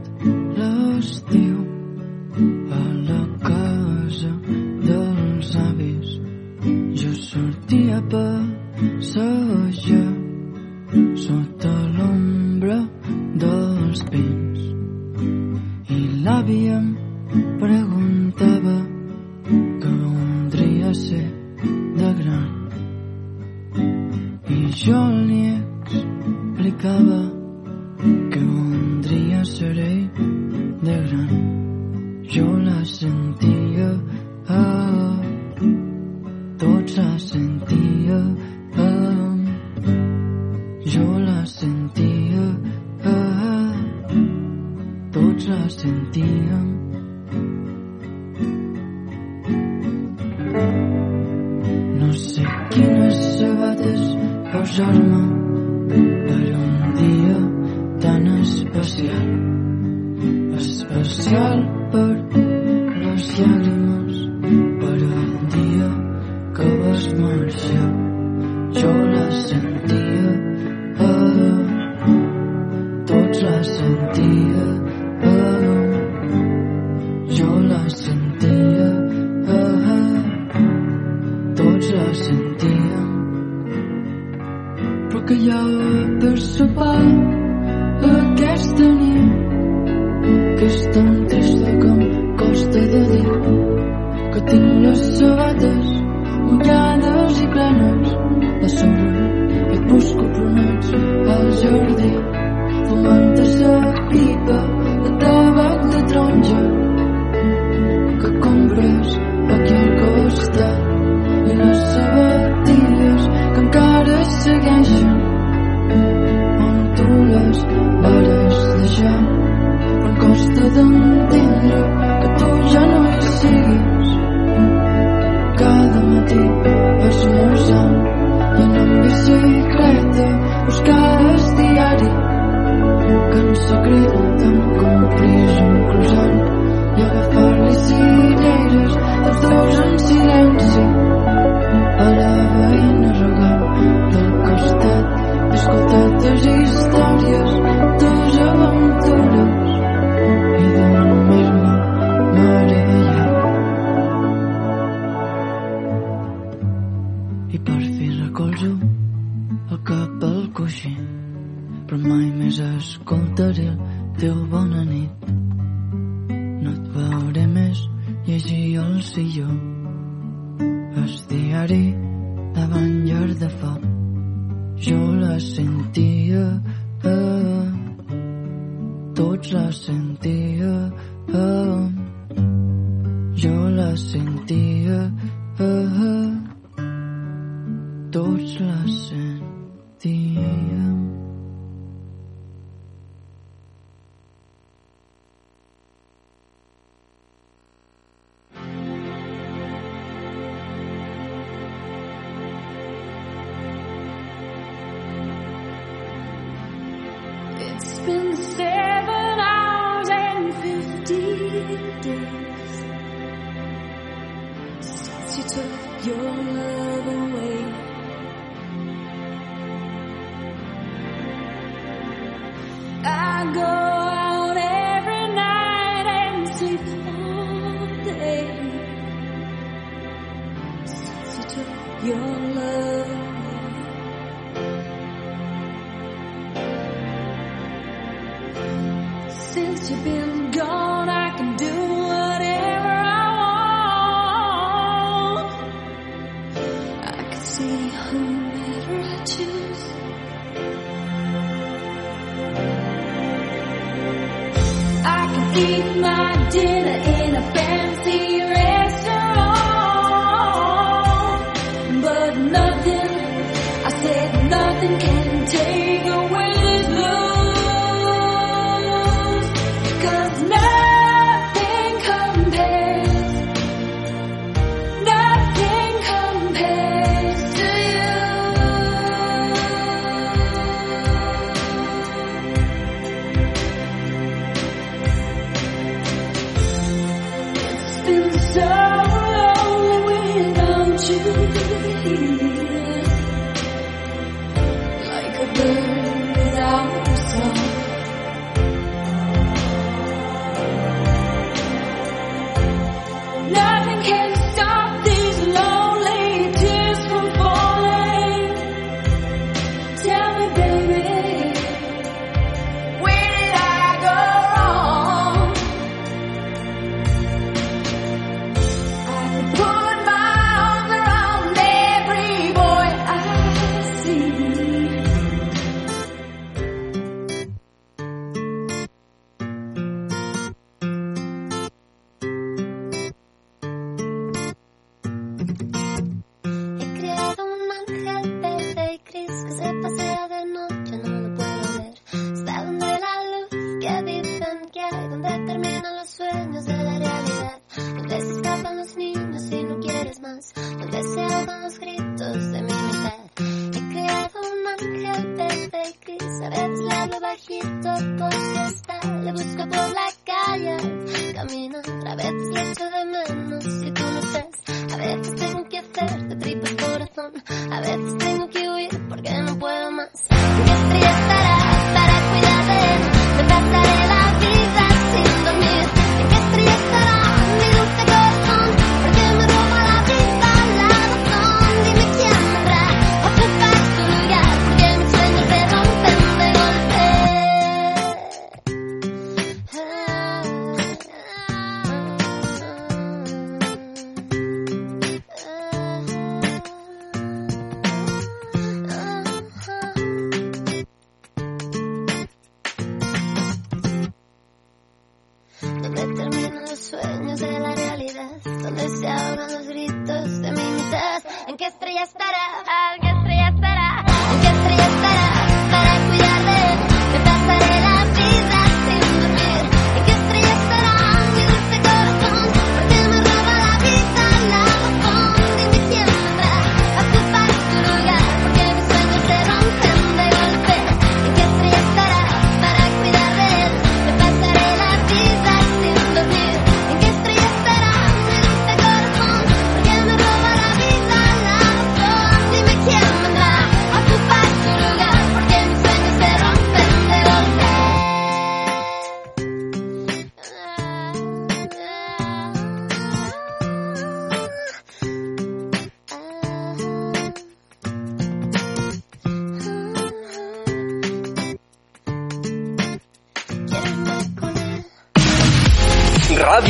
go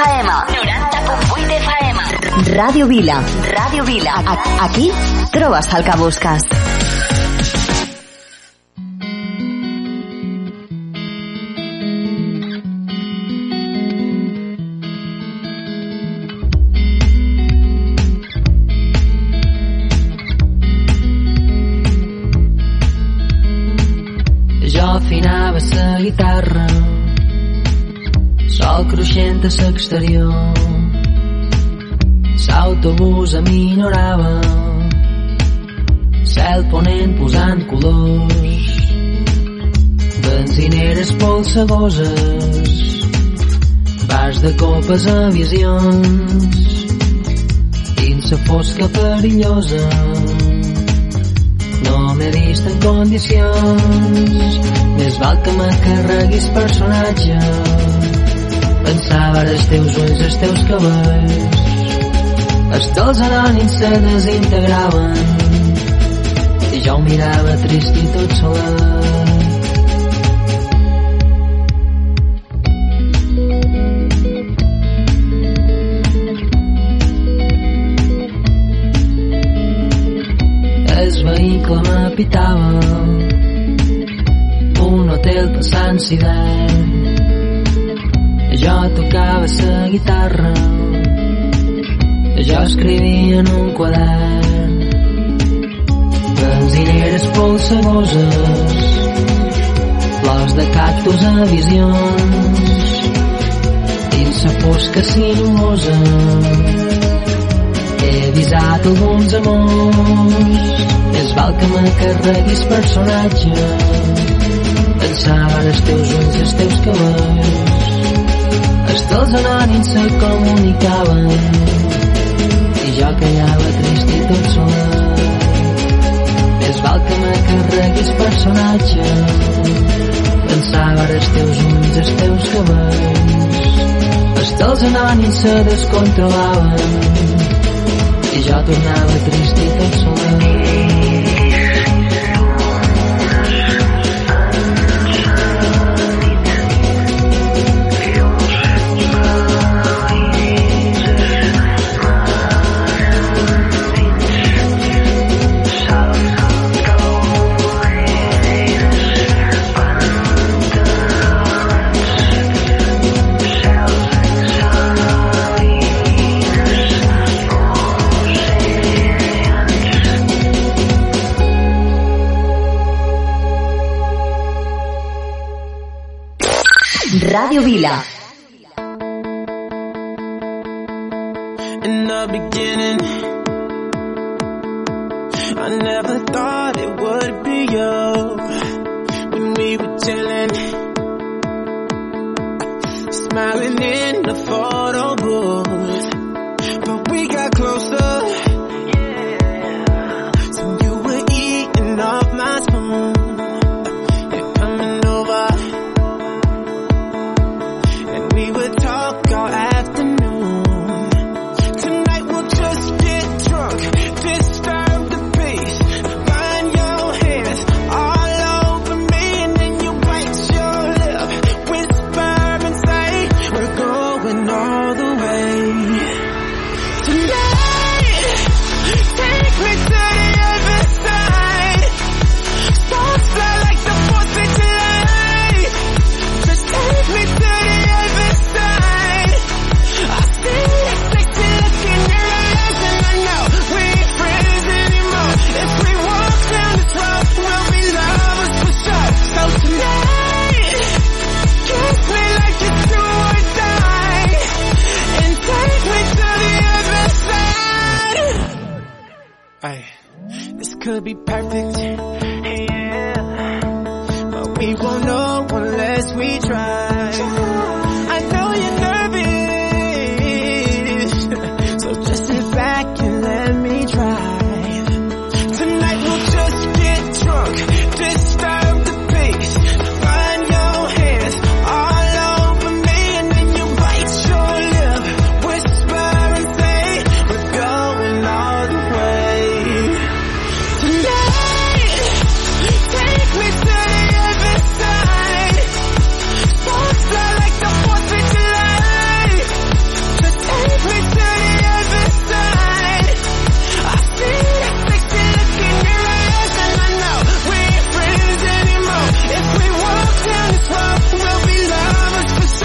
FM. 90.8 FM. Ràdio Vila. Ràdio Vila. A- Aquí trobes el que busques. Bars de copes a visions. Dins la fosca perillosa. No m'he vist en condicions. Més val que me carreguis personatge. Pensava els teus ulls, els teus cabells. Els teus anònims se desintegraven. I jo ho mirava trist i tot solet vehicle m'apitava un hotel passant d'hivern jo tocava la guitarra. Jo escrivia en un quadern. Benzineres polsegoses. Flors de cactus a visions. Dins la fosca sinuosa he avisat alguns amors. Més val que me carreguis personatge pensava en els teus ulls i els teus cabells. Els teus anònims se comunicaven. I jo callava trist i tot solet més val que me carreguis personatge pensava en els teus ulls els teus cabells. Els teus anònims se descontrolaven i jo tornava trist i tot solet Ràdio